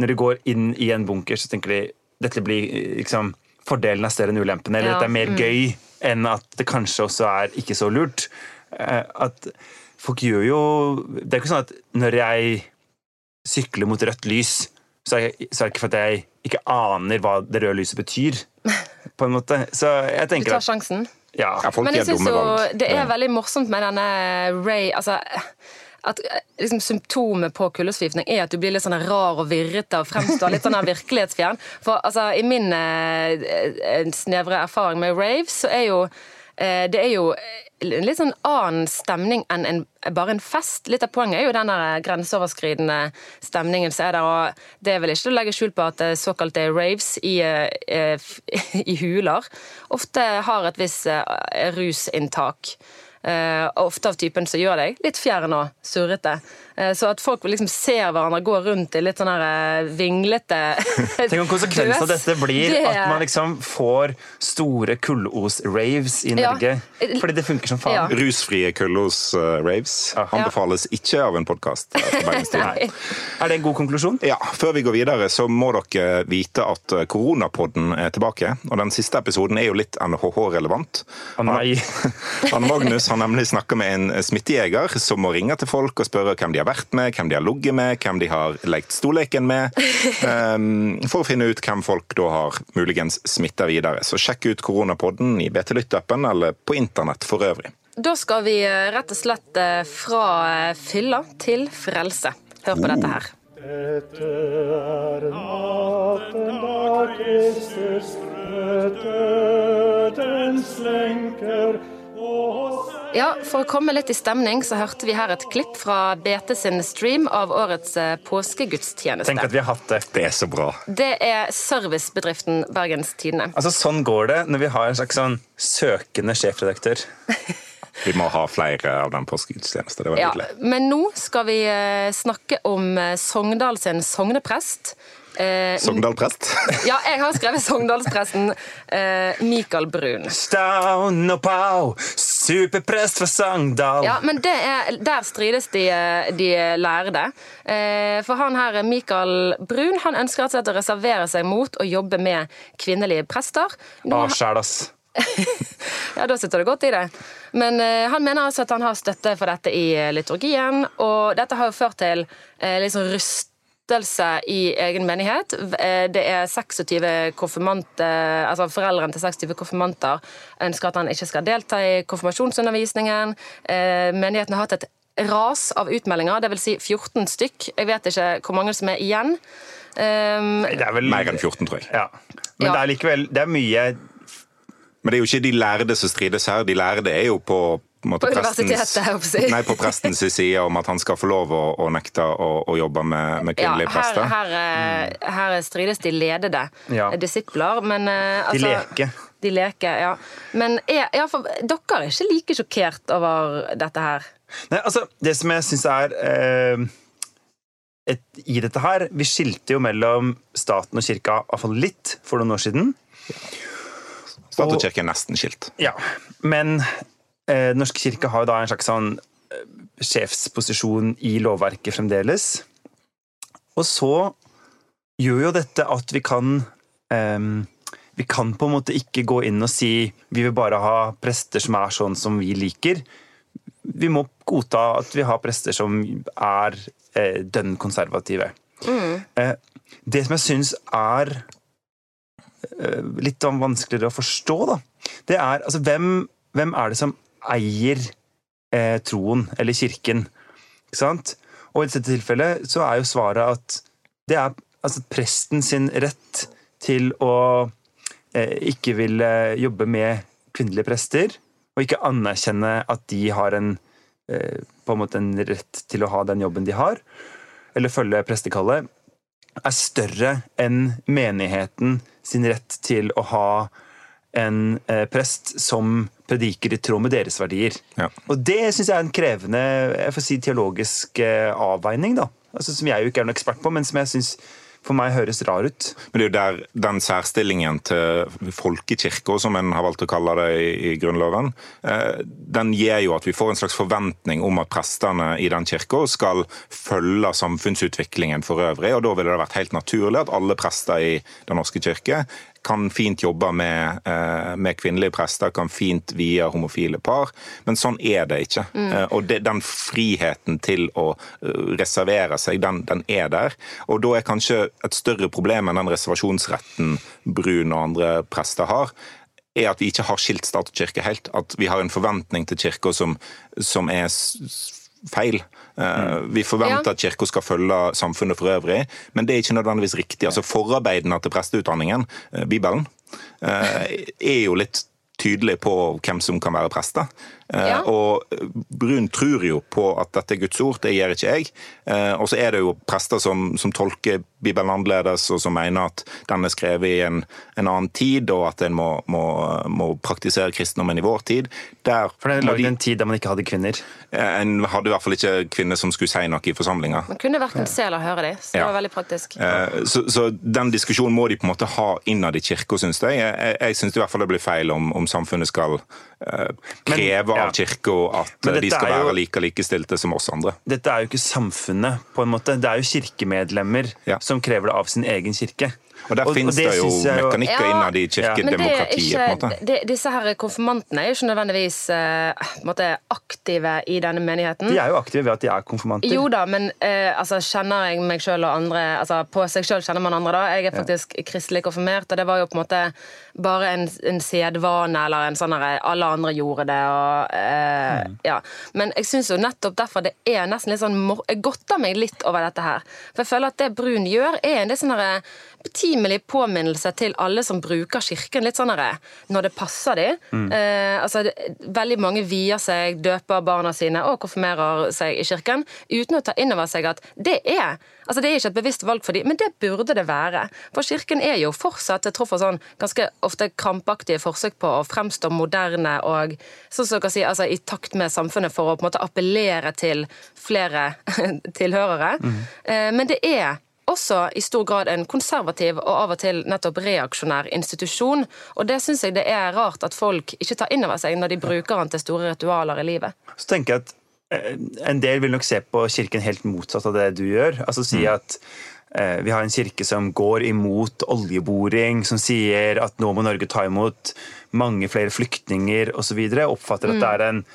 [SPEAKER 2] Når de går inn i en bunker, så tenker de dette blir eh, liksom Fordelen er større enn ulempene, eller
[SPEAKER 3] Ja,
[SPEAKER 2] dette er mer
[SPEAKER 3] mm.
[SPEAKER 2] gøy enn at det kanskje også er ikke så lurt. Eh, at folk gjør jo Det er ikke sånn at når jeg sykler mot rødt lys, så er, det ikke for at jeg ikke aner hva det røde lyset betyr. På en måte. Så jeg tenker
[SPEAKER 3] Du
[SPEAKER 2] tar
[SPEAKER 3] sjansen?
[SPEAKER 2] ja.
[SPEAKER 1] Ja, folk
[SPEAKER 3] Men jeg
[SPEAKER 1] syns
[SPEAKER 3] jo det er veldig morsomt med denne Ray altså, at eh, liksom, Symptomet på kullosforgiftning er at du blir litt sånn rar og virrete og fremstår litt sånn virkelighetsfjern. For altså, i min eh, eh, snevre erfaring med raves, så er jo eh, det er jo en litt sånn annen stemning enn en, bare en fest. Litt av poenget er jo den der grenseoverskridende stemningen som er der. og Det er vel ikke å legge skjul på at eh, såkalte raves i, eh, i huler ofte har et visst eh, rusinntak. Eh, ofte av typen som gjør deg litt fjern og surrete. Eh, så at folk liksom ser hverandre gå rundt i litt sånn her eh, vinglete
[SPEAKER 2] Tenk om konsekvensen av dette blir
[SPEAKER 3] Det-
[SPEAKER 2] at man liksom får store kullos-raves i
[SPEAKER 3] Ja.
[SPEAKER 2] Norge. Fordi det funker som faen.
[SPEAKER 3] Ja.
[SPEAKER 1] Rusfrie Kullos-raves anbefales ikke av en podkast.
[SPEAKER 2] Er det en god konklusjon?
[SPEAKER 1] Ja, Før vi går videre, så må dere vite at eh, koronapodden er tilbake. Og den siste episoden er jo litt NHH-relevant.
[SPEAKER 2] Å nei.
[SPEAKER 1] Anne Magnus har nemlig snakka med en smittejeger som må ringe til folk og spørre hvem de har vært med, hvem de har ligget med, hvem de har lekt storleken med, Um, for å finne ut hvem folk da har muligens smitta videre. Så sjekk ut koronapodden i BT Lytt-appen eller på internett for øvrig.
[SPEAKER 3] Da skal vi eh, rett og slett eh, fra eh, fylla til frelse. Hør på dette her.
[SPEAKER 6] Dette er natten da Kristus dødens lenker og
[SPEAKER 3] Ja, For å komme litt i stemning, så hørte vi her et klipp fra BT sin stream av årets eh, påskegudstjeneste.
[SPEAKER 2] Tenk at vi har hatt det.
[SPEAKER 1] Det er så bra.
[SPEAKER 3] Det er servicebedriften Bergens Tidende.
[SPEAKER 2] Altså Sånn går det når vi har en slags sånn søkende sjefredaktør.
[SPEAKER 1] Vi må ha flere av den påskegudstjenesten. Det var
[SPEAKER 3] Ja, men nå skal vi eh, snakke om eh, Sogndal sin sogneprest. Eh,
[SPEAKER 1] Sogndal prest.
[SPEAKER 3] ja, jeg har skrevet Sogndalspresten eh, Mikael Brun.
[SPEAKER 2] Down og pow, superprest fra Sogndal.
[SPEAKER 3] Ja, men det er, der strides de, de lærde. Eh, For han her, Mikael Brun, han ønsker rett og slett å reservere seg mot å jobbe med kvinnelige prester. Nå,
[SPEAKER 2] Ah, ass.
[SPEAKER 3] ja, Da sitter det godt i det. Men eh, han mener altså at han har støtte for dette i eh, liturgien, og dette har jo ført til eh, liksom rystelse i egen menighet. Eh, Det er 26 konfirmanter, altså Foreldrene til 26 konfirmanter ønsker at han ikke skal delta i konfirmasjonsundervisningen. Eh, Menigheten har hatt et ras av utmeldinger, dvs. Si 14 stykk. Jeg vet ikke hvor mange som er igjen. Um,
[SPEAKER 2] Det er vel
[SPEAKER 1] Mer enn 14, tror jeg.
[SPEAKER 2] Ja. Men
[SPEAKER 3] Ja.
[SPEAKER 2] det er likevel Det er mye
[SPEAKER 1] Men det er jo ikke de lærde som strides her. De lærde er jo på på, en måte,
[SPEAKER 3] På
[SPEAKER 1] prestens-. Nei, på prestens side om at han skal få lov å, å nekte å, å jobbe med, med kvinnelige
[SPEAKER 3] ja,
[SPEAKER 1] prester.
[SPEAKER 3] her, her, her strides de ledede
[SPEAKER 2] Ja.
[SPEAKER 3] disipler, men altså,
[SPEAKER 2] De leker.
[SPEAKER 3] De leker, ja. Men er, ja, for, dere er ikke like sjokkert over dette her?
[SPEAKER 2] Nei, altså, det som jeg syns er eh, et, I dette her Vi skilte jo mellom staten og kirka iallfall litt for noen år siden.
[SPEAKER 1] Stat og kirke er nesten skilt.
[SPEAKER 2] Ja, Men eh, Den norske kirke har jo da en slags sånn eh, sjefsposisjon i lovverket fremdeles. Og så gjør jo dette at vi kan eh, Vi kan på en måte ikke gå inn og si vi vil bare ha prester som er sånn som vi liker. Vi må godta at vi har prester som er eh, dønn konservative. Eh, det som jeg syns er eh, litt vanskeligere å forstå, da, det er altså hvem, hvem er det som eier eh, troen, eller kirken? Ikke sant? Og i dette tilfellet så er jo svaret at det er altså presten sin rett til å eh, ikke ville jobbe med kvinnelige prester, og ikke anerkjenne at de har en eh, på en måte en rett til å ha den jobben de har, eller følge prestekallet, er større enn menigheten sin rett til å ha en eh, prest som prediker i tråd med deres verdier.
[SPEAKER 1] Ja.
[SPEAKER 2] Og det syns jeg er en krevende jeg får si, teologisk eh, avveining, da. Altså, som jeg jo ikke er noen ekspert på, men som jeg syns for meg høres rar ut.
[SPEAKER 1] Men det er jo der den særstillingen til folkekirka, som en har valgt å kalle det i, i Grunnloven, eh, den gir jo at vi får en slags forventning om at prestene i den kirka skal følge samfunnsutviklingen for øvrig. og Da ville det vært helt naturlig at alle prester i Den norske kirke kan fint jobbe med, eh, med kvinnelige prester, kan fint vie homofile par. Men sånn er det ikke. Eh, og det, den friheten til å eh, reservere seg, den, den er der. Og da er kanskje et større problem enn den reservasjonsretten Brun og andre prester har, er at vi ikke har skilt stat og kirke helt. At vi har en forventning til kirka som, som er feil. Eh, Vi forventer at kirka skal følge samfunnet for øvrig, men det er ikke nødvendigvis riktig. Altså Forarbeidene til presteutdanningen, eh, Bibelen, eh, er jo litt tydelig på hvem som kan være prester. Eh,
[SPEAKER 3] Ja.
[SPEAKER 1] Og Brun tror jo på at dette er Guds ord, det gjør ikke jeg. Eh, Og så er det jo prester som, som tolker Bibelen annerledes, og som mener at den er skrevet i en, en annen tid, og at en må, må, må praktisere kristendommen i vår tid. Der
[SPEAKER 2] For det er laget
[SPEAKER 1] de-
[SPEAKER 2] en tid der man ikke hadde kvinner.
[SPEAKER 1] en hadde i hvert fall ikke kvinner som skulle si noe i forsamlinga.
[SPEAKER 3] Man kunne verken se eller høre dem, så det
[SPEAKER 1] Ja.
[SPEAKER 3] var veldig praktisk.
[SPEAKER 1] Eh, Så, så den diskusjonen må de på en måte ha innad i kirka, syns. Jeg, jeg, jeg syns i hvert fall det blir feil om, om samfunnet skal eh,
[SPEAKER 2] Men-
[SPEAKER 1] kreve
[SPEAKER 2] ja.
[SPEAKER 1] av kirka at de skal
[SPEAKER 2] jo-
[SPEAKER 1] være like likestilte som oss andre.
[SPEAKER 2] Dette er jo ikke samfunnet, på en måte. Det er jo kirkemedlemmer
[SPEAKER 1] Ja.
[SPEAKER 2] som krever det av sin egen kirke.
[SPEAKER 1] Og der finnes det, jo mekanikker jo...
[SPEAKER 3] Ja.
[SPEAKER 1] innad i
[SPEAKER 3] Men det
[SPEAKER 1] kirkedemokratiet. på en måte.
[SPEAKER 3] disse her konfirmantene er jo ikke nødvendigvis eh, måte, aktive i denne menigheten.
[SPEAKER 2] De er jo aktive ved at de er konfirmanter.
[SPEAKER 3] Jo da, men eh, altså, kjenner jeg meg sjøl og andre altså, På seg sjøl kjenner man andre, da. Jeg er faktisk kristelig konfirmert, og det var jo på en måte bare en, en sedvane, eller en sånn herre Alle andre gjorde det, og eh,
[SPEAKER 2] Mm.
[SPEAKER 3] Ja. Men jeg syns jo nettopp derfor det er nesten litt sånn mor Jeg godter meg litt over dette her. For jeg føler at det Brun gjør, er en litt sånn herre betimelig påminnelse til alle som bruker kirken litt sånn når det passer dem.
[SPEAKER 2] Mm.
[SPEAKER 3] Eh, altså, veldig mange vier seg, døper barna sine og konfirmerer seg i kirken uten å ta inn over seg at det er altså det er ikke et bevisst valg for dem, men det burde det være. For kirken er jo fortsatt, jeg tror for sånn ganske ofte krampaktige forsøk på å fremstå moderne og sånn som dere sier, altså, i takt med samfunnet for å på en måte appellere til flere tilhørere. Eh, Men det er også i stor grad en konservativ og av og til nettopp reaksjonær institusjon. Og det syns jeg det er rart at folk ikke tar inn over seg når de bruker den til store ritualer i livet.
[SPEAKER 2] Så tenker jeg at eh, en del vil nok se på kirken helt motsatt av det du gjør. Altså si at eh, vi har en kirke som går imot oljeboring, som sier at nå må Norge ta imot mange flere flyktninger osv. Oppfatter at det er en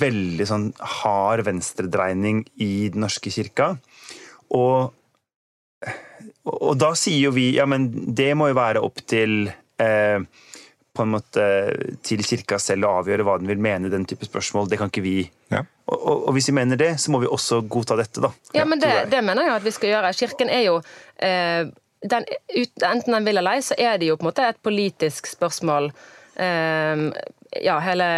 [SPEAKER 2] veldig sånn hard venstredreining i Den norske kirka. Og, og da sier jo vi ja, men det må jo være opp til eh, på en måte til kirka selv å avgjøre hva den vil mene i den type spørsmål. Det kan ikke vi.
[SPEAKER 1] Ja.
[SPEAKER 2] Og, og, og hvis vi mener det, så må vi også godta dette, da.
[SPEAKER 3] Ja, men det, det mener jeg at vi skal gjøre. Kirken er jo eh, den, ut, Enten den vil eller ei, så er det jo på en måte et politisk spørsmål. Eh, ja, hele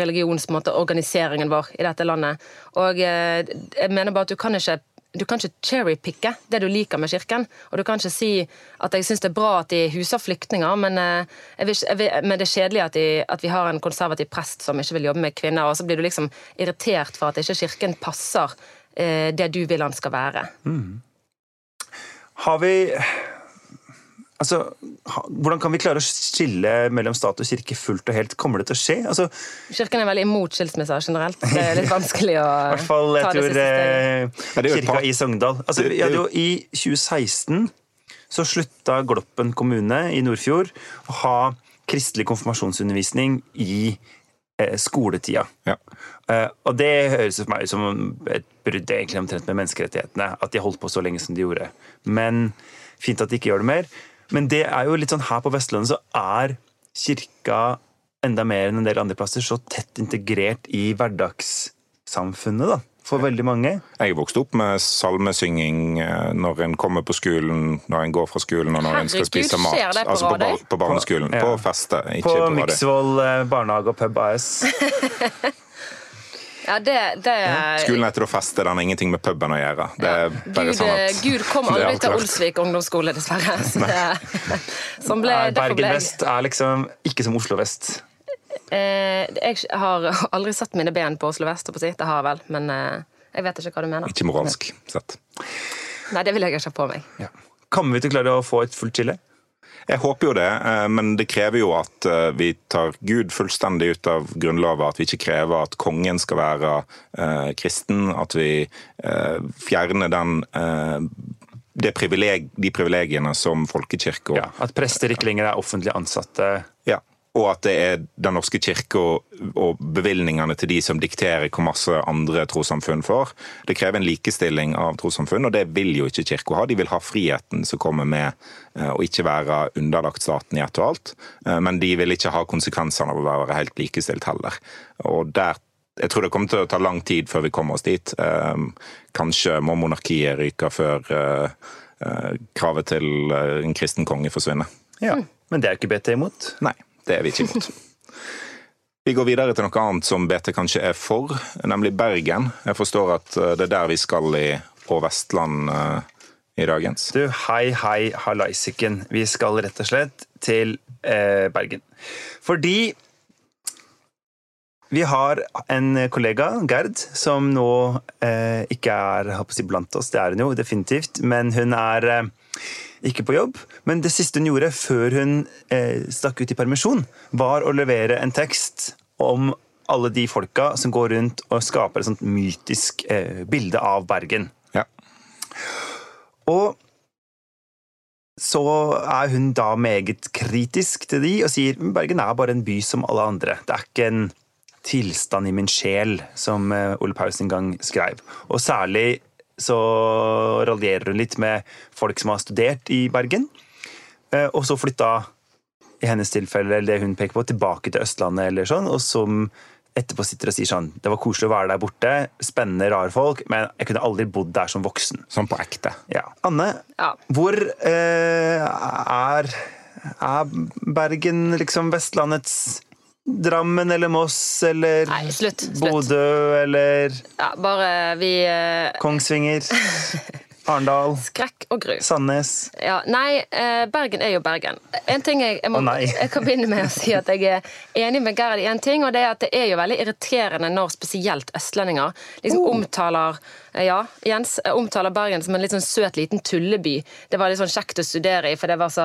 [SPEAKER 3] religionsorganiseringen vår i dette landet. Og eh, jeg mener bare at du kan ikke du kan ikke cherrypicke det du liker med kirken. Og du kan ikke si at jeg syns det er bra at de huser flyktninger, men, eh, vil, vil, men det er kjedelig at, de, at vi har en konservativ prest som ikke vil jobbe med kvinner, og så blir du liksom irritert for at ikke kirken passer eh, det du vil han skal være.
[SPEAKER 2] Har vi Altså, hvordan kan vi klare å skille mellom stat og kirke fullt og helt? Kommer det til å skje? Altså,
[SPEAKER 3] Kirken er veldig imot skilsmisser generelt. Det er litt vanskelig å
[SPEAKER 2] hvert fall, jeg
[SPEAKER 3] ta det
[SPEAKER 2] tror,
[SPEAKER 3] siste steget.
[SPEAKER 1] Ja, det
[SPEAKER 2] kirka i Sogndal. Altså, ja,
[SPEAKER 1] jo
[SPEAKER 2] I 2016 så slutta Gloppen kommune i Nordfjord å ha kristelig konfirmasjonsundervisning i eh, skoletida.
[SPEAKER 1] Ja.
[SPEAKER 2] Eh, og det høres for meg ut som et brudd egentlig omtrent med menneskerettighetene. At de holdt på så lenge som de gjorde. Men fint at de ikke gjør det mer. Men det er jo litt sånn her på Vestlandet så er kirka enda mer enn en del andre plasser så tett integrert i hverdagssamfunnet da, for veldig mange.
[SPEAKER 1] Jeg vokste opp med salmesynging eh, når en kommer på skolen, når en går fra skolen og når en skal spise mat.
[SPEAKER 3] skjer det på
[SPEAKER 1] altså på, bar på barneskolen.
[SPEAKER 2] På-
[SPEAKER 1] På, feste, ikke
[SPEAKER 2] På
[SPEAKER 1] på,
[SPEAKER 2] Miksvoll eh, barnehage og pub AS.
[SPEAKER 3] Ja, det, det er
[SPEAKER 1] Skolen heter da Feste, den har ingenting med puben å gjøre. Det er bare
[SPEAKER 3] Gud,
[SPEAKER 1] sånn at
[SPEAKER 3] Gud kom aldri til. Olsvik ungdomsskole, dessverre. Så det, som ble,
[SPEAKER 2] Nei, Bergen vest er liksom ikke som Oslo vest.
[SPEAKER 3] eh, jeg har aldri satt mine ben på Oslo vest, på det har jeg vel, men eh, jeg vet ikke hva du mener.
[SPEAKER 1] Ikke moralsk sett.
[SPEAKER 3] Nei, det vil jeg ikke ha på meg.
[SPEAKER 2] Ja. Kommer vi til å klare å få et fullt skille?
[SPEAKER 1] Jeg håper jo det, eh, men det krever jo at eh, vi tar Gud fullstendig ut av Grunnloven. At vi ikke krever at kongen skal være eh, kristen. At vi fjerner den det privileg, de privilegiene som folkekirka
[SPEAKER 2] Ja, at prester ikke lenger er offentlig ansatte.
[SPEAKER 1] Ja, og at det er Den norske kirke og, og bevilgningene til de som dikterer hvor masse andre trossamfunn får. Det krever en likestilling av trossamfunn, og det vil jo ikke kirka ha. De vil ha friheten som kommer med eh, å ikke være underlagt staten i ett og alt. Eh, Men de vil ikke ha konsekvensene av å være helt likestilt heller. Og der jeg tror det kommer til å ta lang tid før vi kommer oss dit. Eh, Kanskje må monarkiet ryke før kravet til en kristen konge forsvinner.
[SPEAKER 2] Ja. Men det er jo ikke bedt imot.
[SPEAKER 1] Nei, det er vi ikke imot. Vi går videre til noe annet som BT kanskje er for, nemlig Bergen. Jeg forstår at eh, det er der vi skal i, på Vestland eh, i dagens.
[SPEAKER 2] Du, hei, hei, hallaisiken. Vi skal rett og slett til eh, Bergen. Fordi vi har en kollega, Gerd, som nå eh, ikke er si, blant oss. Det er hun jo definitivt, men hun er eh, ikke på jobb. Men det siste hun gjorde før hun eh, stakk ut i permisjon, var å levere en tekst om alle de folka som går rundt og skaper et sånt mytisk eh, bilde av Bergen.
[SPEAKER 1] Ja.
[SPEAKER 2] Og så er hun da meget kritisk til de og sier Bergen er bare en by som alle andre. Det er ikke en tilstand i min sjel, som eh, Ole Paus en gang skrev. Og særlig så raljerer hun litt med folk som har studert i Bergen, eh, og så flytta i hennes tilfelle, eller det hun peker på, tilbake til Østlandet eller sånn, og som etterpå sitter og sier sånn Det var koselig å være der borte, spennende, rare folk, men jeg kunne aldri bodd der som voksen.
[SPEAKER 1] Sånn på ekte.
[SPEAKER 2] Ja. Anne,
[SPEAKER 3] Ja.
[SPEAKER 2] hvor eh, er, er Bergen liksom Vestlandets Drammen eller Moss eller
[SPEAKER 3] Nei, slutt, slutt.
[SPEAKER 2] Bodø eller
[SPEAKER 3] Ja, bare vi eh,
[SPEAKER 2] Kongsvinger? Arendal?
[SPEAKER 3] Skrekk og gru.
[SPEAKER 2] Sandnes?
[SPEAKER 3] Ja, nei, eh, Bergen er jo Bergen. En ting jeg, jeg, må,
[SPEAKER 2] oh,
[SPEAKER 3] jeg kan begynne med å si at jeg er enig med Gerhard i en ting, og det er at det er jo veldig irriterende når spesielt østlendinger liksom
[SPEAKER 2] Oh.
[SPEAKER 3] omtaler eh, ja, Jens eh, omtaler Bergen som en litt sånn søt liten tulleby. Det var litt sånn kjekt å studere i, for det var så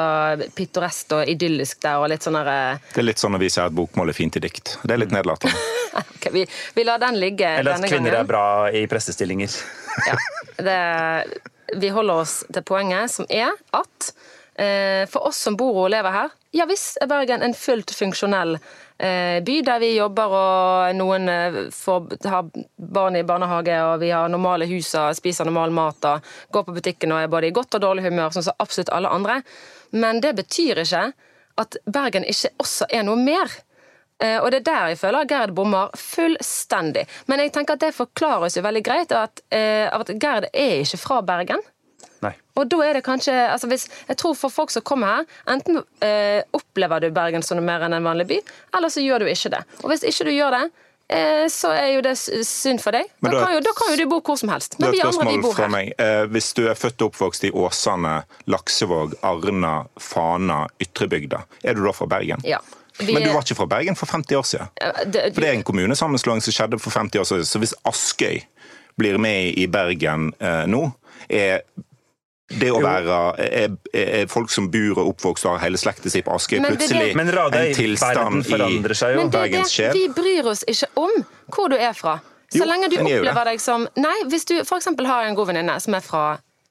[SPEAKER 3] pittoresk og idyllisk der. og litt sånn der, eh,
[SPEAKER 1] Det er litt sånn når vi sier at bokmål er fint i dikt. Det er litt nedlatende.
[SPEAKER 3] okay, vi, vi lar den ligge
[SPEAKER 2] Eller at kvinner
[SPEAKER 3] gangen.
[SPEAKER 2] er bra i prestestillinger.
[SPEAKER 3] Ja, det, vi holder oss til poenget, som er at eh, for oss som bor og lever her, ja visst er Bergen en fullt funksjonell eh, by der vi jobber og noen eh, får har barn i barnehage og vi har normale hus og spiser normal mat og går på butikken og er både i godt og dårlig humør, sånn som absolutt alle andre. Men det betyr ikke at Bergen ikke også er noe mer. Eh, Og det er der jeg føler Gerd bommer fullstendig. Men jeg tenker at det forklares jo veldig greit av at, eh, at Gerd er ikke fra Bergen.
[SPEAKER 2] Nei.
[SPEAKER 3] Og da er det kanskje altså hvis, Jeg tror for folk som kommer her, enten eh, opplever du Bergen som mer enn en vanlig by, eller så gjør du ikke det. Og hvis ikke du gjør det, eh, så er jo det synd for deg. Da
[SPEAKER 1] da-
[SPEAKER 3] kan, jo, da kan jo du bo hvor som helst. Men vi andre, vi bor her.
[SPEAKER 1] Eh, Hvis du er født og oppvokst i Åsane, Laksevåg, Arna, Fana, Ytrebygda, er du da fra Bergen?
[SPEAKER 3] Ja. Vi
[SPEAKER 1] Men du var ikke fra Bergen for 50 år siden?
[SPEAKER 3] Det-
[SPEAKER 1] For det er en kommunesammenslåing som skjedde for 50 år siden. Så hvis Askøy blir med i Bergen eh, nå, er det å være er, er folk som bor og oppvokst og har hele slekta si på Askøy, plutselig
[SPEAKER 2] Men Radøy,
[SPEAKER 1] en tilstand
[SPEAKER 2] i forandrer seg jo.
[SPEAKER 3] Men det det, vi bryr oss ikke om hvor du er fra. Så
[SPEAKER 1] Jo,
[SPEAKER 3] lenge du opplever deg som Nei, hvis du f.eks. har en god venninne som er fra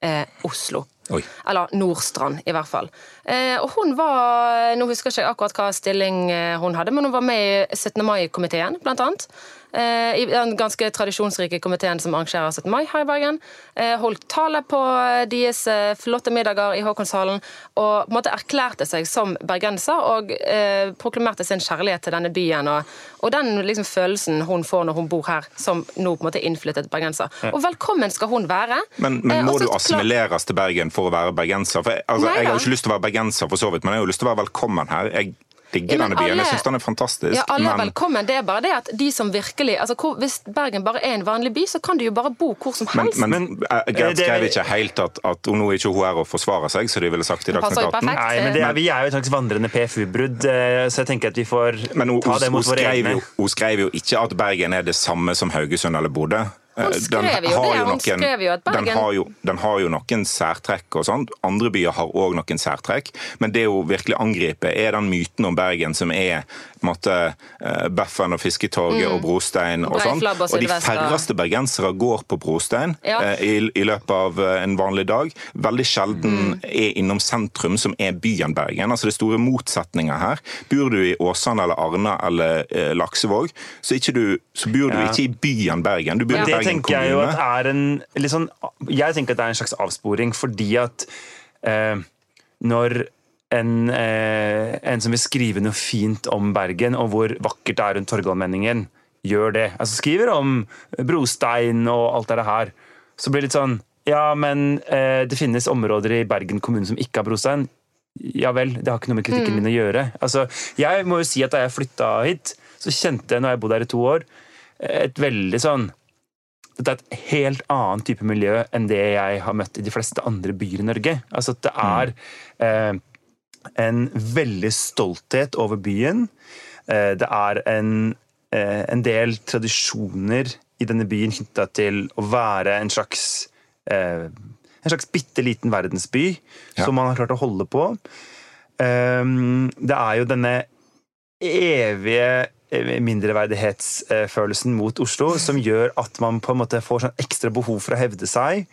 [SPEAKER 3] eh, Oslo.
[SPEAKER 1] Oi.
[SPEAKER 3] Eller Nordstrand, i hvert fall. Eh, og hun var Nå husker jeg ikke akkurat hva stilling eh, hun hadde, men hun var med i 17. mai-komiteen, blant annet. Eh, I den ganske tradisjonsrike komiteen som arrangerer 17. mai her i Bergen. Eh, holdt tale på deres eh, flotte middager i Håkonshallen og på en måte erklærte seg som bergenser og eh, proklamerte sin kjærlighet til denne byen. Og, og den liksom, følelsen hun får når hun bor her, som nå på en måte innflyttet bergenser. Og velkommen skal hun være.
[SPEAKER 1] Men, men må
[SPEAKER 3] og
[SPEAKER 1] du assimileres til Bergen for å være bergenser? For altså, jeg har jo ikke lyst til å være bergenser, for så vidt, men jeg har jo lyst til å være velkommen her. Jeg digger denne byen.
[SPEAKER 3] alle-
[SPEAKER 1] Jeg syns den er fantastisk.
[SPEAKER 3] Ja, alle er
[SPEAKER 1] men,
[SPEAKER 3] velkommen. Det er bare det at de som virkelig altså hvor, Hvis Bergen bare er en vanlig by, så kan du jo bare bo hvor som helst.
[SPEAKER 1] men,
[SPEAKER 2] Men,
[SPEAKER 1] eh, Gerd skrev ikke helt at, at og nå er ikke hun her og forsvarer seg, som de ville sagt i Dagsnytt 18.
[SPEAKER 2] Nei, men det er, Vi er jo et slags vandrende PFU-brudd, eh, så jeg tenker at vi får
[SPEAKER 1] Men
[SPEAKER 2] ta
[SPEAKER 1] hun,
[SPEAKER 2] det mot våre egne.
[SPEAKER 1] hun skrev jo ikke at Bergen er det samme som Haugesund eller Bodø.
[SPEAKER 3] Hun
[SPEAKER 1] Eh,
[SPEAKER 3] skrev jo det, hun skrev jo at
[SPEAKER 1] den, har jo, den har jo noen særtrekk og sånt. Andre byer har òg noen særtrekk. Men det hun virkelig angriper, er den myten om Bergen som er måte, eh, Beffen og Fisketorget og Brostein og sånn.
[SPEAKER 3] Og
[SPEAKER 1] Og de færreste bergensere går på Brostein
[SPEAKER 3] Ja.
[SPEAKER 1] eh, i, i løpet av eh, en vanlig dag. Veldig sjelden er innom sentrum, som er byen Bergen. Altså Det er store motsetninger her. Bor du i Åsane eller Arna eller eh, Laksevåg, så, ikke du, så bor du
[SPEAKER 2] Ja.
[SPEAKER 1] ikke i byen Bergen. Du bor
[SPEAKER 3] Ja.
[SPEAKER 1] i
[SPEAKER 2] Det
[SPEAKER 1] Bergen
[SPEAKER 2] tenker jeg jo at er en sånn, Jeg tenker at det er en slags avsporing, fordi at eh, når en, eh, en som vil skrive noe fint om Bergen, og hvor vakkert det er rundt Torgallmenningen, gjør det, altså skriver om brostein og alt det her, så blir det litt sånn Ja, men eh, det finnes områder i Bergen kommune som ikke har brostein. Ja vel, det har ikke noe med kritikken min å gjøre. Altså, jeg må jo si at Da jeg flytta hit, så kjente jeg, når jeg bodde her i to år, et veldig sånn dette er et helt annet type miljø enn det jeg har møtt i de fleste andre byer i Norge. Altså at Det er eh, en veldig stolthet over byen. Eh, det er en, eh, en del tradisjoner i denne byen knytta til å være en slags eh, en slags bitte liten verdensby
[SPEAKER 1] Ja.
[SPEAKER 2] som man har klart å holde på. Eh, det er jo denne evige mindreverdighetsfølelsen mot Oslo som gjør at man på en måte får sånn ekstra behov for å hevde seg.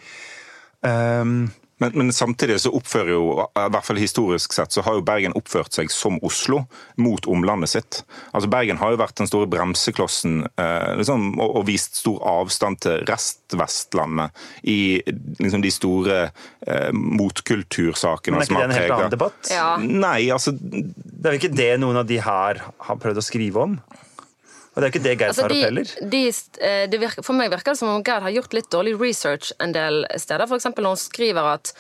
[SPEAKER 2] Um,
[SPEAKER 1] Men, men samtidig så oppfører jo, i hvert fall historisk sett, så har jo Bergen oppført seg som Oslo mot omlandet sitt. Altså Bergen har jo vært den store bremseklossen eh, liksom, og, og vist stor avstand til Rest-Vestlandet i liksom, de store eh, motkultursakene
[SPEAKER 2] men er ikke det en helt annen debatt?
[SPEAKER 3] Ja.
[SPEAKER 1] Nei, altså
[SPEAKER 2] Det er jo ikke det noen av de her har prøvd å skrive om. Og det er ikke det Geir
[SPEAKER 3] Altså,
[SPEAKER 2] tar
[SPEAKER 3] de,
[SPEAKER 2] opp heller.
[SPEAKER 3] de, de virker, for meg virker det som om Gerd har gjort litt dårlig research en del steder. F.eks. når hun skriver at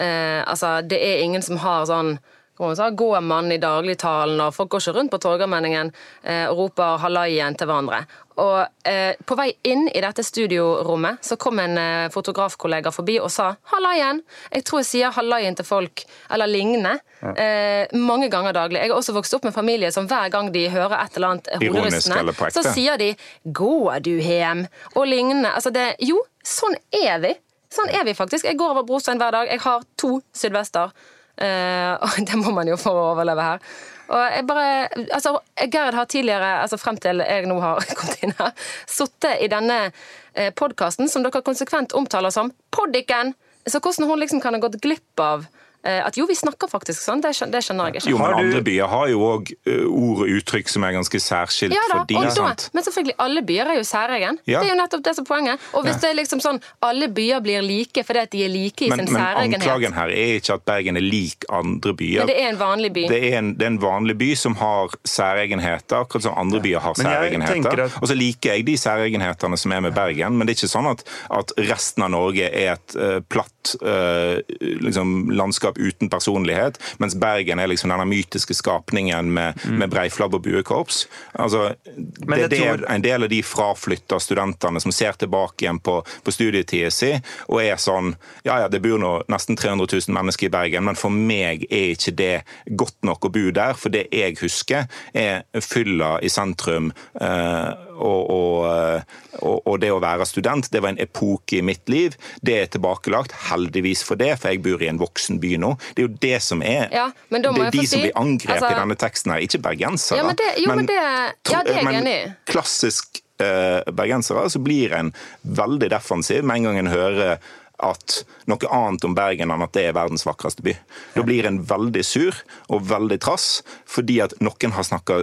[SPEAKER 3] eh, altså, det er ingen som har sånn hva hun sa, gåmann i dagligtalen, og folk går ikke rundt på Torgallmenningen eh, og roper hallaien til hverandre. Og eh, På vei inn i dette studiorommet så kom en eh, fotografkollega forbi og sa 'hallaien'. Jeg tror jeg sier 'hallaien' til folk, eller lignende, eh, mange ganger daglig. Jeg har også vokst opp med familie som hver gang de hører et eller annet hoderystende, så sier de 'går du hjem?' og lignende. Altså det, jo, sånn er vi. Sånn er vi faktisk. Jeg går over brostein hver dag. Jeg har to sydvester. Eh, og det må man jo for å overleve her. Og jeg bare, altså, Gerd har tidligere, altså frem til jeg nå har kommet inn her, sittet i denne eh, podkasten som dere konsekvent omtaler som Poddiken. Så hvordan hun liksom kan ha gått glipp av at jo, vi snakker faktisk sånn, det skjønner, det skjønner jeg ikke.
[SPEAKER 1] Jo, men andre byer har jo òg ord og uttrykk som er ganske særskilt
[SPEAKER 3] Ja da,
[SPEAKER 1] for de,
[SPEAKER 3] og da,
[SPEAKER 1] sant?
[SPEAKER 3] men selvfølgelig, alle byer er jo særegen.
[SPEAKER 1] Ja.
[SPEAKER 3] Det er jo nettopp det som er poenget. Og hvis det er liksom sånn alle byer blir like fordi at de er like i
[SPEAKER 1] Men,
[SPEAKER 3] sin
[SPEAKER 1] men
[SPEAKER 3] særegenhet
[SPEAKER 1] anklagen her er ikke at Bergen er lik andre byer.
[SPEAKER 3] Men det er en vanlig by.
[SPEAKER 1] Det er en, det er en vanlig by som har særegenheter, akkurat som andre byer har
[SPEAKER 2] Men
[SPEAKER 1] særegenheter.
[SPEAKER 2] at-
[SPEAKER 1] Og så liker jeg de særegenhetene som er med Bergen, men det er ikke sånn at, at resten av Norge er et uh, platt uh, liksom, landskap uten personlighet, mens Bergen er liksom denne mytiske skapningen med, med breiflabb og buekorps. Altså, det,
[SPEAKER 2] Mm.
[SPEAKER 1] det
[SPEAKER 2] tror-
[SPEAKER 1] en del av de fraflytta studentene som ser tilbake igjen på, på studietida si og er sånn Ja, ja, det bor nå nesten 300 000 mennesker i Bergen, men for meg er ikke det godt nok å bo der. For det jeg husker, er fylla i sentrum. eh, og, og, eh, og, og det å være student, det var en epoke i mitt liv. Det er tilbakelagt, heldigvis for det, for jeg bor i en voksen by nå. Det er jo det som er
[SPEAKER 3] Ja, men
[SPEAKER 1] Det er de
[SPEAKER 3] si,
[SPEAKER 1] som blir angrepet
[SPEAKER 3] altså-
[SPEAKER 1] i denne teksten her, ikke bergensere.
[SPEAKER 3] Ja, men det, jo, men det, ja, det er jeg
[SPEAKER 1] men
[SPEAKER 3] enig i.
[SPEAKER 1] klassisk eh, bergensere, så blir en veldig defensiv med en gang en hører at noe annet om Bergen enn at det er verdens vakreste by. Da blir en veldig sur og veldig trass fordi at noen har snakka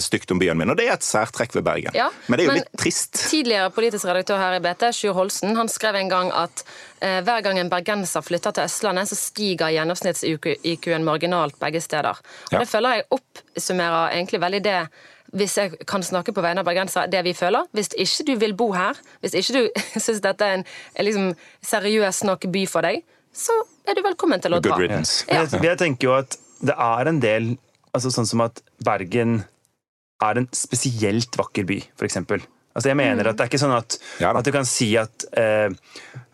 [SPEAKER 1] stygt om byen min. Og det er et særtrekk ved Bergen.
[SPEAKER 3] Ja,
[SPEAKER 1] men det er jo litt trist.
[SPEAKER 3] Tidligere politisk redaktør her i BT, Sjur Holsen, han skrev en gang at eh, hver gang en bergenser flytter til Østlandet, så stiger gjennomsnitts-IQ-en marginalt begge steder. Og
[SPEAKER 1] Ja.
[SPEAKER 3] Det føler jeg oppsummerer egentlig veldig det hvis jeg kan snakke på vegne av bergensere, det vi føler. Hvis ikke du vil bo her, hvis ikke du syns dette er en liksom seriøs nok by for deg, så er du velkommen til å dra. Ja.
[SPEAKER 2] Jeg, jeg tenker jo at det er en del altså Sånn som at Bergen er en spesielt vakker by, f.eks. Altså jeg mener at det er ikke sånn at,
[SPEAKER 1] Ja
[SPEAKER 2] at du kan si at eh,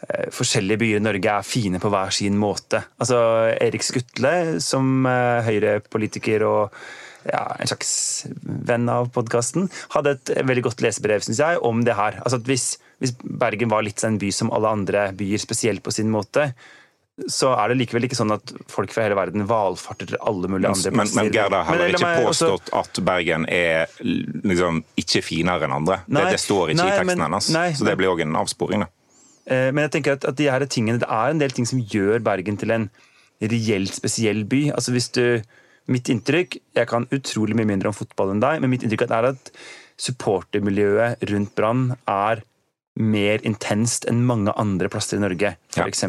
[SPEAKER 2] eh, forskjellige byer i Norge er fine på hver sin måte. Altså Erik Skutle, som eh, Høyre-politiker og ja, en slags venn av podkasten, hadde et veldig godt lesebrev synes jeg, om det her. Altså hvis, hvis Bergen var litt en by som alle andre byer, spesielt på sin måte, så er det likevel ikke sånn at folk fra hele verden valfarter til alle mulige andre
[SPEAKER 1] Men,
[SPEAKER 2] plasser.
[SPEAKER 1] men Gerd har heller ikke påstått at Bergen er liksom ikke finere enn andre.
[SPEAKER 2] Nei,
[SPEAKER 1] det, det står ikke
[SPEAKER 2] nei,
[SPEAKER 1] i teksten
[SPEAKER 2] men-
[SPEAKER 1] hennes.
[SPEAKER 2] nei,
[SPEAKER 1] så det
[SPEAKER 2] men-
[SPEAKER 1] blir òg en avsporing. da.
[SPEAKER 2] Eh, Men jeg tenker at, at de her tingene, det er en del ting som gjør Bergen til en reelt spesiell by. Altså hvis du, Mitt inntrykk Jeg kan utrolig mye mindre om fotball enn deg, men mitt inntrykk er at supportermiljøet rundt Brann er mer intenst enn mange andre plasser i Norge,
[SPEAKER 1] Ja.
[SPEAKER 2] f.eks.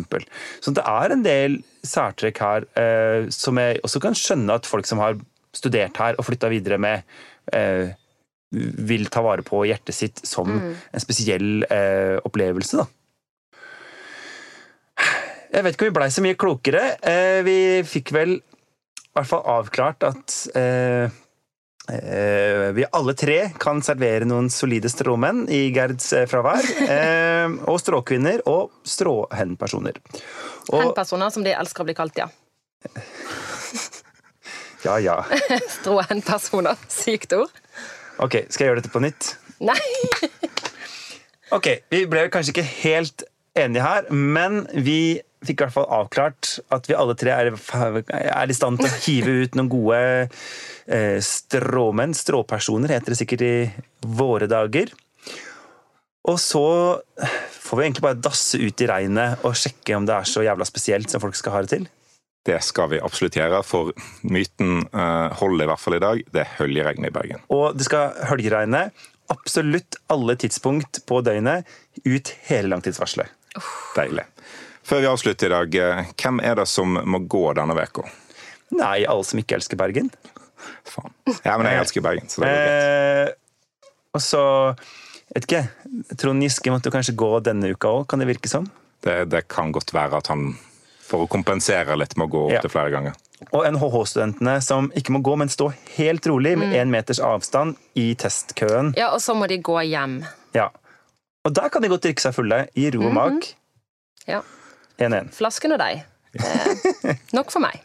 [SPEAKER 2] Så det er en del særtrekk her eh, som jeg også kan skjønne at folk som har studert her og flytta videre med, eh, vil ta vare på hjertet sitt som en spesiell eh, opplevelse. da. Jeg vet ikke om vi blei så mye klokere. Eh, vi fikk vel hvert fall avklart at eh, eh, vi alle tre kan servere noen solide stråmenn i Gerds eh, fravær. Eh, og stråkvinner og stråhenpersoner. Og
[SPEAKER 3] Hen-personer, som de elsker å bli kalt, ja.
[SPEAKER 2] ja, ja.
[SPEAKER 3] Strå-hen-personer. Sykt ord.
[SPEAKER 2] Ok, skal jeg gjøre dette på nytt?
[SPEAKER 3] Nei!
[SPEAKER 2] Ok, vi ble kanskje ikke helt enige her, men vi fikk i hvert fall avklart at vi alle tre er, er i stand til å hive ut noen gode eh, stråmenn. Stråpersoner heter det sikkert i våre dager. Og så får vi egentlig bare dasse ut i regnet og sjekke om det er så jævla spesielt som folk skal ha det til.
[SPEAKER 1] Det skal vi absolutt gjøre, for myten eh, holder i hvert fall i dag. Det er høljeregn i Bergen.
[SPEAKER 2] Og det skal høljeregne absolutt alle tidspunkt på døgnet ut hele langtidsvarselet.
[SPEAKER 1] Deilig. Før vi avslutter i dag, eh, hvem er det som må gå denne uka?
[SPEAKER 2] Nei, alle som ikke elsker Bergen.
[SPEAKER 1] Faen. Ja, men jeg elsker Bergen, så det går greit.
[SPEAKER 2] Eh, Og så, vet ikke, Trond Giske måtte kanskje gå denne uka òg, kan det virke som?
[SPEAKER 1] Det, det kan godt være at han, for å kompensere litt, må gå
[SPEAKER 2] Ja.
[SPEAKER 1] opp til flere ganger.
[SPEAKER 2] Og NHH-studentene som ikke må gå, men stå helt rolig med én meters avstand i testkøen.
[SPEAKER 3] Ja, og så må de gå hjem.
[SPEAKER 2] Ja. Og der kan de godt drikke seg fulle, i ro og mak.
[SPEAKER 3] Ja.
[SPEAKER 2] 1-1.
[SPEAKER 3] Flasken og deg. Eh, nok for meg.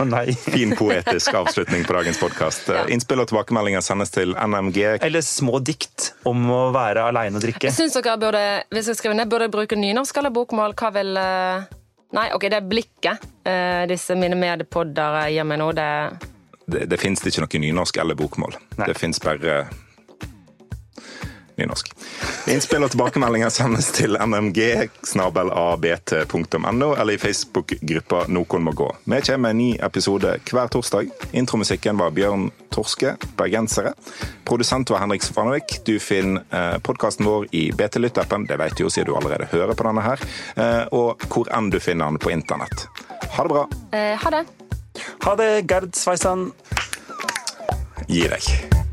[SPEAKER 2] Å nei.
[SPEAKER 1] Fin poetisk avslutning på dagens podkast.
[SPEAKER 3] Ja.
[SPEAKER 1] Innspill og tilbakemeldinger sendes til NMG.
[SPEAKER 2] Eller små dikt om å være aleine og drikke.
[SPEAKER 3] Syns dere burde hvis jeg skriver ned, burde jeg bruke nynorsk eller bokmål? Hva vil eh, Nei, ok, det er blikket eh, disse mine medpoddere gir meg nå. Det
[SPEAKER 1] Det, det fins ikke noe nynorsk eller bokmål.
[SPEAKER 2] Nei.
[SPEAKER 1] Det fins bare nynorsk. Innspill og tilbakemeldinger sendes til nmg- snabelabt.no eller i Facebook-gruppa Nokon må gå. Vi kommer med en ny episode hver torsdag. Intromusikken var Bjørn Torske, bergensere. Produsent var Henrik Svanevik. Du finner eh, podkasten vår i BT Lytt-appen, det vet du jo siden du allerede hører på denne her, eh, og hvor enn du finner den på internett. Ha det bra.
[SPEAKER 3] eh, Ha det.
[SPEAKER 2] Ha det, Gerd Sveisan.
[SPEAKER 1] Gi deg.